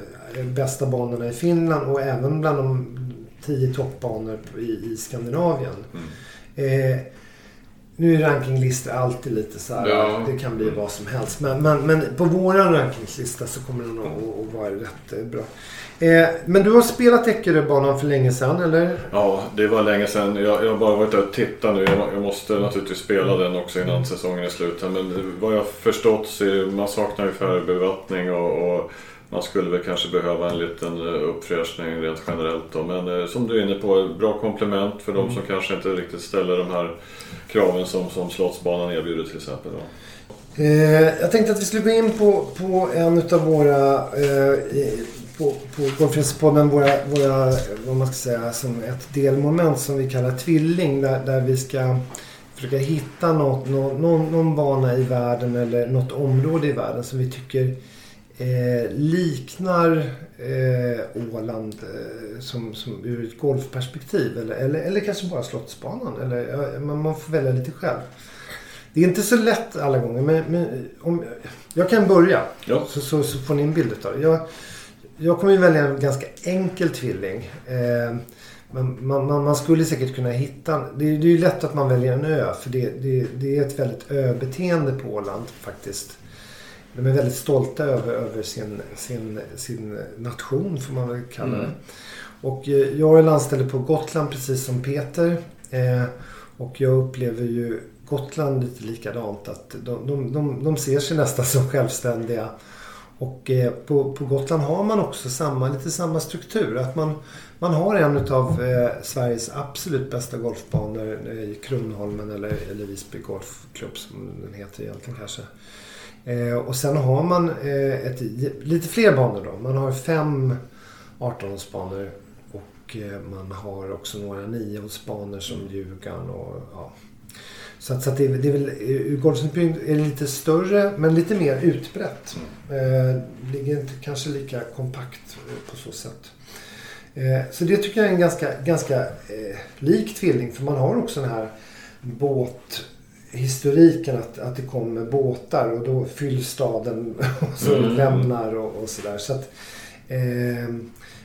Speaker 2: bästa banorna i Finland och även bland de tio toppbanor i, i Skandinavien.
Speaker 3: Mm.
Speaker 2: Eh, nu är rankinglistor alltid lite så här,
Speaker 4: Ja.
Speaker 2: det kan bli vad som helst. Men, men, men på våran rankinglista så kommer den att, att, att vara rätt bra. Eh, men du har spelat Eckeröbanan för länge sedan, eller?
Speaker 3: Ja, det var länge sedan. Jag, jag har bara varit där och tittat nu. Jag, jag måste naturligtvis spela den också innan säsongen är slut. Men vad jag förstått så är man saknar ungefär bevattning och, och man skulle väl kanske behöva en liten eh, uppfräschning rent generellt. Då. Men eh, som du är inne på, bra komplement för de som kanske inte riktigt ställer de här kraven som, som Slottsbanan erbjuder till exempel. Då.
Speaker 2: Eh, jag tänkte att vi skulle gå in på, på en av våra eh, på, på Golfrespodden, våra, våra, vad man ska säga, som ett delmoment som vi kallar tvilling. Där, där vi ska försöka hitta något, någon, någon, någon bana i världen eller något område i världen som vi tycker eh, liknar eh, Åland eh, som, som ur ett golfperspektiv. Eller, eller, eller kanske bara Slottsbanan. Eller, man, man får välja lite själv. Det är inte så lätt alla gånger. Men, men om, jag kan börja.
Speaker 3: Ja.
Speaker 2: Så, så, så får ni en bild av det. Jag, jag kommer ju välja en ganska enkel tvilling. Eh, men man, man, man skulle säkert kunna hitta... Det, är- det är ju lätt att man väljer en ö. För det, det, det är ett väldigt öbeteende på Åland faktiskt. De är väldigt stolta över, över sin, sin, sin nation får man väl kalla det.
Speaker 3: Mm.
Speaker 2: Och eh, jag är landställd på Gotland precis som Peter. Eh, och jag upplever ju Gotland lite likadant. Att de, de, de, de ser sig nästan som självständiga. Och eh, på, på Gotland har man också samma, lite samma struktur. Att man, man har en av eh, Sveriges absolut bästa golfbanor eh, i Kronholmen eller, eller Visby Golfklubb som den heter egentligen kanske. Eh, och sen har man eh, ett, lite fler banor då. Man har fem 18-hålsbanor och eh, man har också några 9-hålsbanor som Djurgården och ja. Så, att, så att det, är- det är väl, ur golfsynpunkt är det lite större men lite mer utbrett. Eh, ligger inte kanske lika kompakt eh, på så sätt. Eh, så det tycker jag är en ganska, ganska eh, lik tvilling. För man har också den här båthistoriken att, att det kommer båtar och då fylls staden och så
Speaker 3: Mm.
Speaker 2: lämnar och, och sådär. Så att, eh,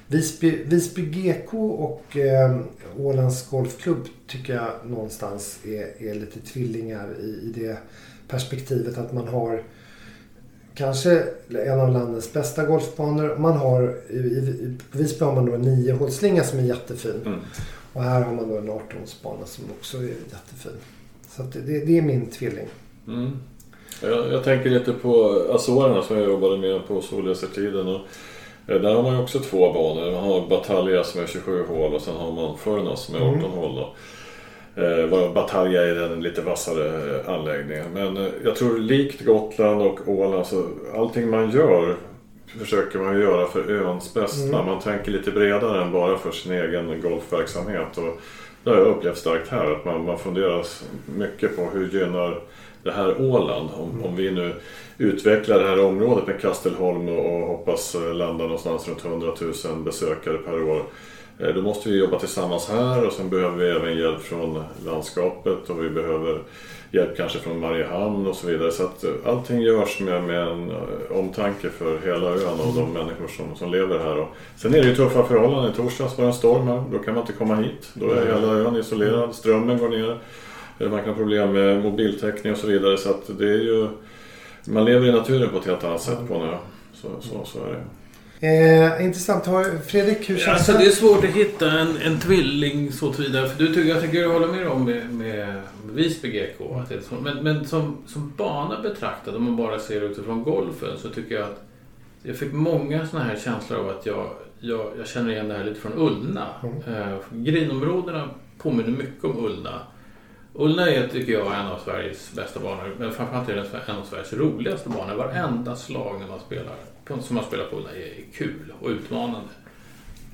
Speaker 2: Visby, Visby GK och eh, Ålands Golfklubb tycker jag någonstans är, är lite tvillingar i, i det perspektivet att man har kanske en av landets bästa golfbanor. Man har, i, i, i Visby har man då en 9-hålsslinga som är jättefin.
Speaker 3: Mm.
Speaker 2: Och här har man då en 18-hålsbana som också är jättefin. Så det, det är min tvilling.
Speaker 3: Mm. Jag, jag tänker lite på Azorerna som jag jobbade med på Solläsertiden. Och, där har man ju också två banor. Man har Batalja som är 27 hål och sen har man Furnas som är 18
Speaker 2: Mm.
Speaker 3: hål. Då. Eh, Batalja är den lite vassare eh, anläggningen. Men eh, jag tror likt Gotland och Åland så allting man gör försöker man göra för öns bästa.
Speaker 2: Mm.
Speaker 3: Man tänker lite bredare än bara för sin egen golfverksamhet. Och det har jag upplevt starkt här. Att man, man funderar mycket på hur gynnar det här Åland. Om, om vi nu utvecklar det här området med Kastelholm och, och hoppas eh, landa någonstans runt 100 000 besökare per år. Eh, Då måste vi jobba tillsammans här och sen behöver vi även hjälp från landskapet och vi behöver hjälp kanske från Mariehamn och så vidare. Så att eh, allting görs med, med en omtanke för hela ön och de människor som, som lever här. Och sen är det ju tuffa förhållanden. I torsdags var det en storm här. Då kan man inte komma hit. Då är hela ön isolerad. Strömmen går ner. Man kan ha problem med mobiltäckning och så vidare. Så att det är ju... Man lever i naturen på ett helt annat sätt på ö. Så, så, så är det.
Speaker 2: Eh, intressant. Fredrik, hur känns
Speaker 4: Alltså
Speaker 2: det?
Speaker 4: det är svårt att hitta en, en tvilling så tillvida. För du, tycker- jag tycker jag håller med om med, med Visby GK. Att det är så. Men, men som, som bana betraktad, om man bara ser utifrån golfen, så tycker jag att jag fick många såna här känslor av att jag, jag, jag känner igen det här lite från Ullna. Eh, grinområdena påminner mycket om Ullna. Ullna är, tycker jag, en av Sveriges bästa banor. Men framförallt är det en av Sveriges roligaste banor. Varenda slag när man spelar, som man spelar på Ullna är kul och utmanande.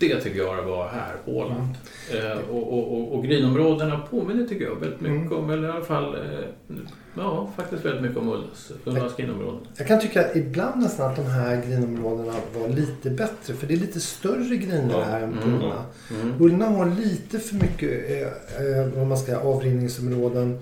Speaker 4: Det tycker jag det var här på Åland. Eh, och, och, och, och grinområdena påminner, tycker jag, väldigt mycket om, eller i alla fall, eh, ja, faktiskt väldigt mycket om Ullas, Ullas grinområden.
Speaker 2: Jag kan tycka ibland nästan att de här grinområdena var lite bättre. För det är lite större griner
Speaker 3: Ja.
Speaker 2: här än på
Speaker 4: Mm.
Speaker 2: Ullna.
Speaker 4: Mm.
Speaker 2: Ullna har lite för mycket eh, eh, vad man ska, avrinningsområden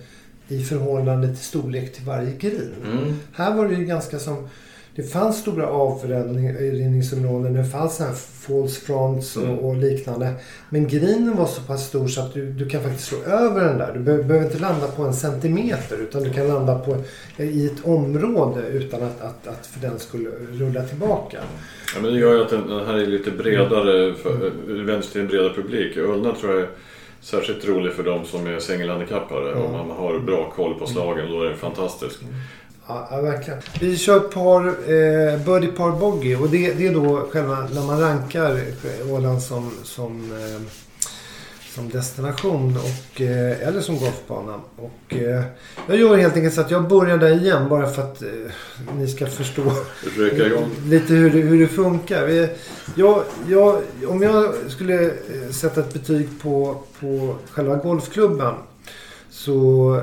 Speaker 2: i förhållande till storlek till varje grin.
Speaker 4: Mm.
Speaker 2: Här var det ju ganska som... Det fanns stora avrinningsområden, det fanns här false fronts och,
Speaker 3: Mm.
Speaker 2: och liknande. Men grinen var så pass stor så att du, du kan faktiskt slå över den där. Du be- behöver inte landa på en centimeter utan du kan landa på, i ett område utan att, att, att för den skulle rulla tillbaka.
Speaker 3: Ja, men det gör ju att den, den här är lite bredare, för, eh, vänder sig till en bredare publik. Ullna tror jag är särskilt rolig för de som är singelhandikappade. Om man har bra koll på slagen då är den fantastisk.
Speaker 2: Ja, ja, verkligen. Vi kör par, eh, birdie par bogey och det, det är då själva när man rankar Åland som, som, eh, som destination och, eh, eller som golfbana. Och, eh, jag gör helt enkelt så att jag börjar där igen bara för att eh, ni ska förstå lite hur det, hur det funkar. Jag, jag, om jag skulle eh, sätta ett betyg på, på själva golfklubben så eh,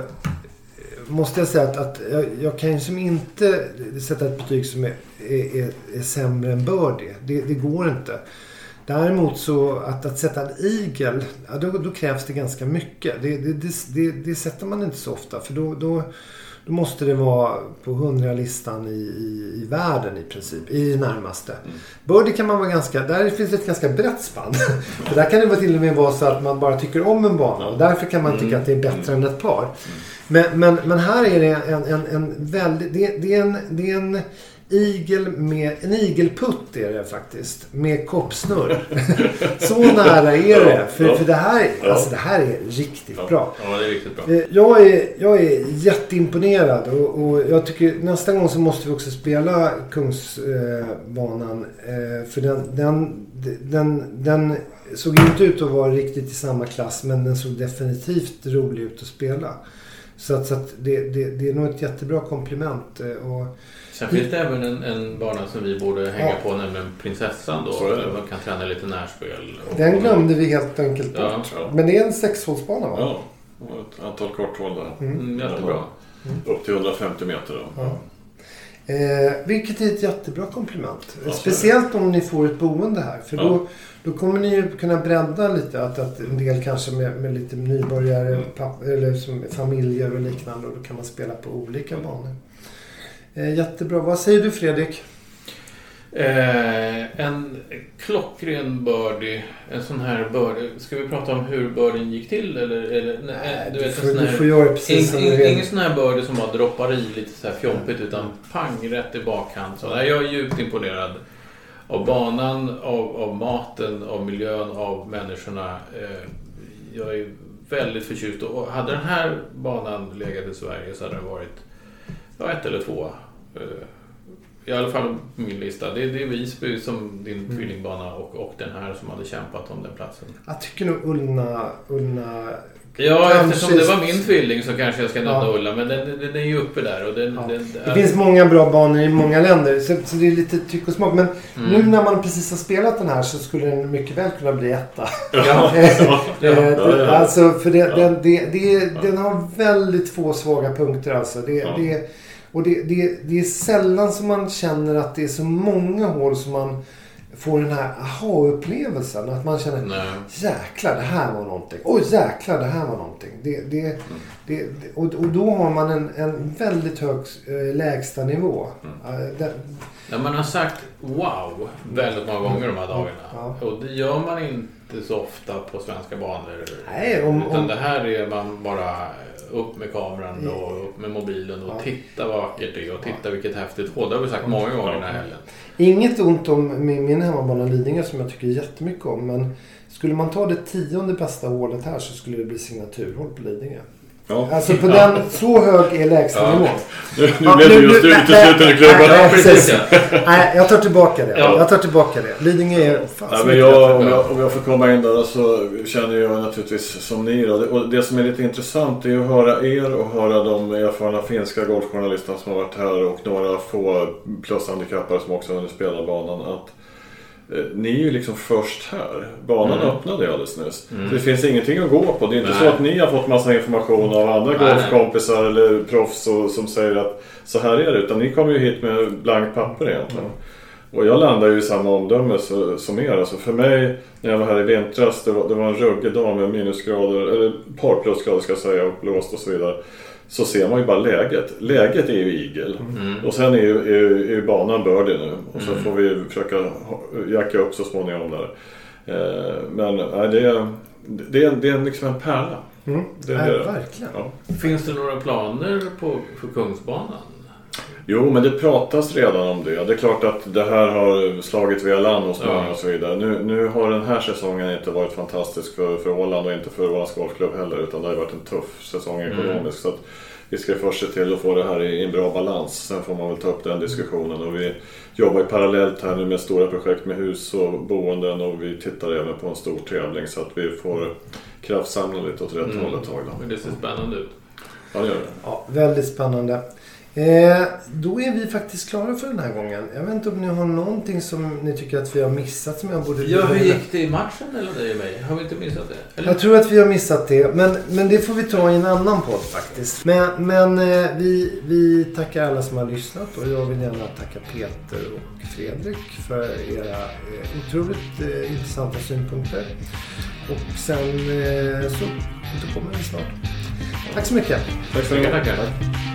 Speaker 2: måste jag säga att, att jag, jag kan ju som inte sätta ett betyg som är, är, är, är sämre än bör Det, det går inte. Däremot så att, att sätta en igel, ja, då, då krävs det ganska mycket. Det, det, det, det, det sätter man inte så ofta för då, då, då måste det vara på 100-listan i, i, i världen i princip, i närmaste. Birdie kan man vara ganska, där finns ett ganska brett spann. för där kan det till och med vara så att man bara tycker om en bana och därför kan man tycka att det är bättre än ett par. Men, men, men här är det en, en, en väldigt, det, det, är en, det är en igel med, en igelputt är det faktiskt. Med koppsnurr. så nära är det. För,
Speaker 3: Ja.
Speaker 2: för det här,
Speaker 3: Ja.
Speaker 2: alltså det här är riktigt bra.
Speaker 4: Ja, det är riktigt bra.
Speaker 2: Eh, Jag är, jag är jätteimponerad och, och jag tycker nästa gång så måste vi också spela Kungsbanan. Eh, för den, den, den, den såg inte ut att vara riktigt i samma klass men den såg definitivt rolig ut att spela. Så, att, så att det, det, det är nog ett jättebra komplement. eh, Och,
Speaker 4: Sen finns det även en, en bana som vi borde hänga
Speaker 2: Ja.
Speaker 4: på, nämligen Prinsessan då. Där man kan träna lite närspel.
Speaker 2: Den glömde vi helt enkelt bort.
Speaker 4: Ja,
Speaker 3: ja.
Speaker 2: Men det är en sexhålsbana va?
Speaker 3: Ja, och ett antal korthåll där.
Speaker 4: Mm, jättebra.
Speaker 3: Upp till 150 meter då.
Speaker 2: Ja. Eh, vilket är ett jättebra komplement.
Speaker 3: Ja,
Speaker 2: Speciellt om ni får ett boende här. För
Speaker 3: Ja.
Speaker 2: då, då kommer ni ju kunna bredda lite. Att, att en del kanske med, med lite nybörjare,
Speaker 3: Mm.
Speaker 2: papp, eller som familjer och liknande. Och då kan man spela på olika banor. Eh, jättebra. Vad säger du Fredrik?
Speaker 4: Eh, en klockren birdie. En sån här birdie. Ska vi prata om hur birdien gick till? Eller, eller, nej,
Speaker 2: du,
Speaker 4: vet, en
Speaker 2: får,
Speaker 4: sån
Speaker 2: du
Speaker 4: här-
Speaker 2: får göra precis du
Speaker 4: ing,
Speaker 2: vill.
Speaker 4: ingen sån här birdie som bara droppar i lite så här fjompigt utan pang rätt i bakhand. Så, nej, jag är djupt imponerad av banan, av, av maten, av miljön, av människorna. Eh, jag är väldigt förtjust. Och hade den här banan legat i Sverige så hade den varit ja, ett eller två. Eh, I alla fall på min lista. Det är, det är Visby som din
Speaker 2: Mm.
Speaker 4: tvillingbana och, och den här som hade kämpat om den platsen.
Speaker 2: Jag tycker nog Ullna... Ullna
Speaker 4: Ja,
Speaker 2: Kanske-
Speaker 4: eftersom det var min tvilling så kanske jag ska nämna
Speaker 2: Ja.
Speaker 4: Ulla. Men den, den, är ju uppe där. Och den,
Speaker 2: Ja.
Speaker 4: den,
Speaker 2: Det finns många bra banor i många länder. Så, så det är lite tyck och smak. Men
Speaker 4: Mm.
Speaker 2: nu när man precis har spelat den här så skulle den mycket väl kunna bli etta.
Speaker 4: Ja,
Speaker 2: Eh,
Speaker 4: ja,
Speaker 3: ja.
Speaker 2: Alltså, för det, den, det, det, den har väldigt få svaga punkter alltså. Det, det, och det, det, det är sällan som man känner att det är så många hål som man får den här aha-upplevelsen. Att man känner
Speaker 4: Nej.
Speaker 2: jäklar det här var någonting. Oj jäklar det här var någonting. Det, det,
Speaker 3: Mm.
Speaker 2: det, det, och, och då har man en, en väldigt hög eh, lägsta nivå.
Speaker 3: Mm.
Speaker 2: Eh, den,
Speaker 4: När man har sagt wow väldigt många gånger de här dagarna.
Speaker 2: Ja.
Speaker 4: Och det gör man inte så ofta på svenska banor.
Speaker 2: Nej, om-
Speaker 4: Utan
Speaker 2: om-
Speaker 4: det här är man bara upp med kameran och upp med mobilen och
Speaker 2: Ja.
Speaker 4: titta vad vackert det är och titta vilket häftigt hål. Det har vi sagt många gånger den här helgen.
Speaker 2: Inget ont om min, min hemmabana Lidingö som jag tycker jättemycket om. Men skulle man ta det tionde bästa hålet här så skulle det bli signaturhål på Lidingö.
Speaker 3: Ja.
Speaker 2: Alltså på den, så hög är lägsta
Speaker 4: Ja.
Speaker 3: Nu, nu blev det just utesluten i
Speaker 2: nej, nej,
Speaker 4: precis.
Speaker 2: Nej, jag tar tillbaka det.
Speaker 4: Ja.
Speaker 2: Jag tar tillbaka det. Lidingö är fan
Speaker 3: Ja,
Speaker 2: så
Speaker 3: men jag, om, jag, om jag får komma in där så känner jag naturligtvis som ni. Då. Det- Och det som är lite intressant är att höra er och höra de erfarna finska golfjournalisterna som har varit här och några få plushandikappare som också har hunnit spela banan. Att, ni är ju liksom först här. Banan
Speaker 4: Mm.
Speaker 3: öppnade ju alldeles nyss.
Speaker 4: Mm.
Speaker 3: Så det finns ingenting att gå på. Det är inte
Speaker 4: Nej.
Speaker 3: så att ni har fått massa information av andra
Speaker 4: Nej,
Speaker 3: golfkompisar eller proffs och, som säger att så här är det. Utan ni kommer ju hit med blankt papper egentligen. Och jag landar ju i samma omdöme så, som er. Alltså för mig, när jag var här i vintras, det var, det var en ruggig dag med minusgrader, eller ett par plusgrader ska jag säga, och blåst och så vidare. Så ser man ju bara läget. Läget är ju igel.
Speaker 4: Mm.
Speaker 3: Och sen är ju, är, är ju banan birdie nu. Och så
Speaker 4: Mm.
Speaker 3: får vi försöka jacka upp så småningom där. Eh, men det, är, det, är, det är liksom en pärla.
Speaker 2: Mm.
Speaker 3: Det är
Speaker 2: Nej,
Speaker 3: det.
Speaker 2: verkligen.
Speaker 3: Ja.
Speaker 4: Finns det några planer på, för Kungsbanan?
Speaker 3: Jo, men det pratas redan om det. Det är klart att det här har slagit via land hos
Speaker 4: Ja.
Speaker 3: många och så vidare. Nu, nu har den här säsongen inte varit fantastisk för, för Åland och inte för Ålands Golfklubb heller. Utan det har varit en tuff säsong
Speaker 4: Mm.
Speaker 3: ekonomiskt. Så att vi ska först se till att få det här i, i en bra balans. Sen får man väl ta upp den diskussionen. Och vi jobbar ju parallellt här nu med stora projekt med hus och boenden. Och vi tittar även på en stor tävling så att vi får kraftsamla lite åt rätt
Speaker 4: Mm.
Speaker 3: håll ett tag. Då.
Speaker 4: Men det ser spännande ut.
Speaker 3: Ja, det gör det.
Speaker 2: Ja, väldigt spännande. Eh, då är vi faktiskt klara för den här gången. Jag vet inte om ni har någonting som ni tycker att vi har missat som jag borde...
Speaker 4: Ja, hur gick det i matchen mellan dig och mig? Har vi inte missat det? Eller?
Speaker 2: Jag tror att vi har missat det, men, men det får vi ta i en annan podd faktiskt. Men, men eh, vi, vi tackar alla som har lyssnat och jag vill gärna tacka Peter och Fredrik för era eh, otroligt eh, intressanta synpunkter. Och sen eh, så återkommer vi snart. Tack så mycket.
Speaker 3: Tack så mycket.
Speaker 4: Tackar.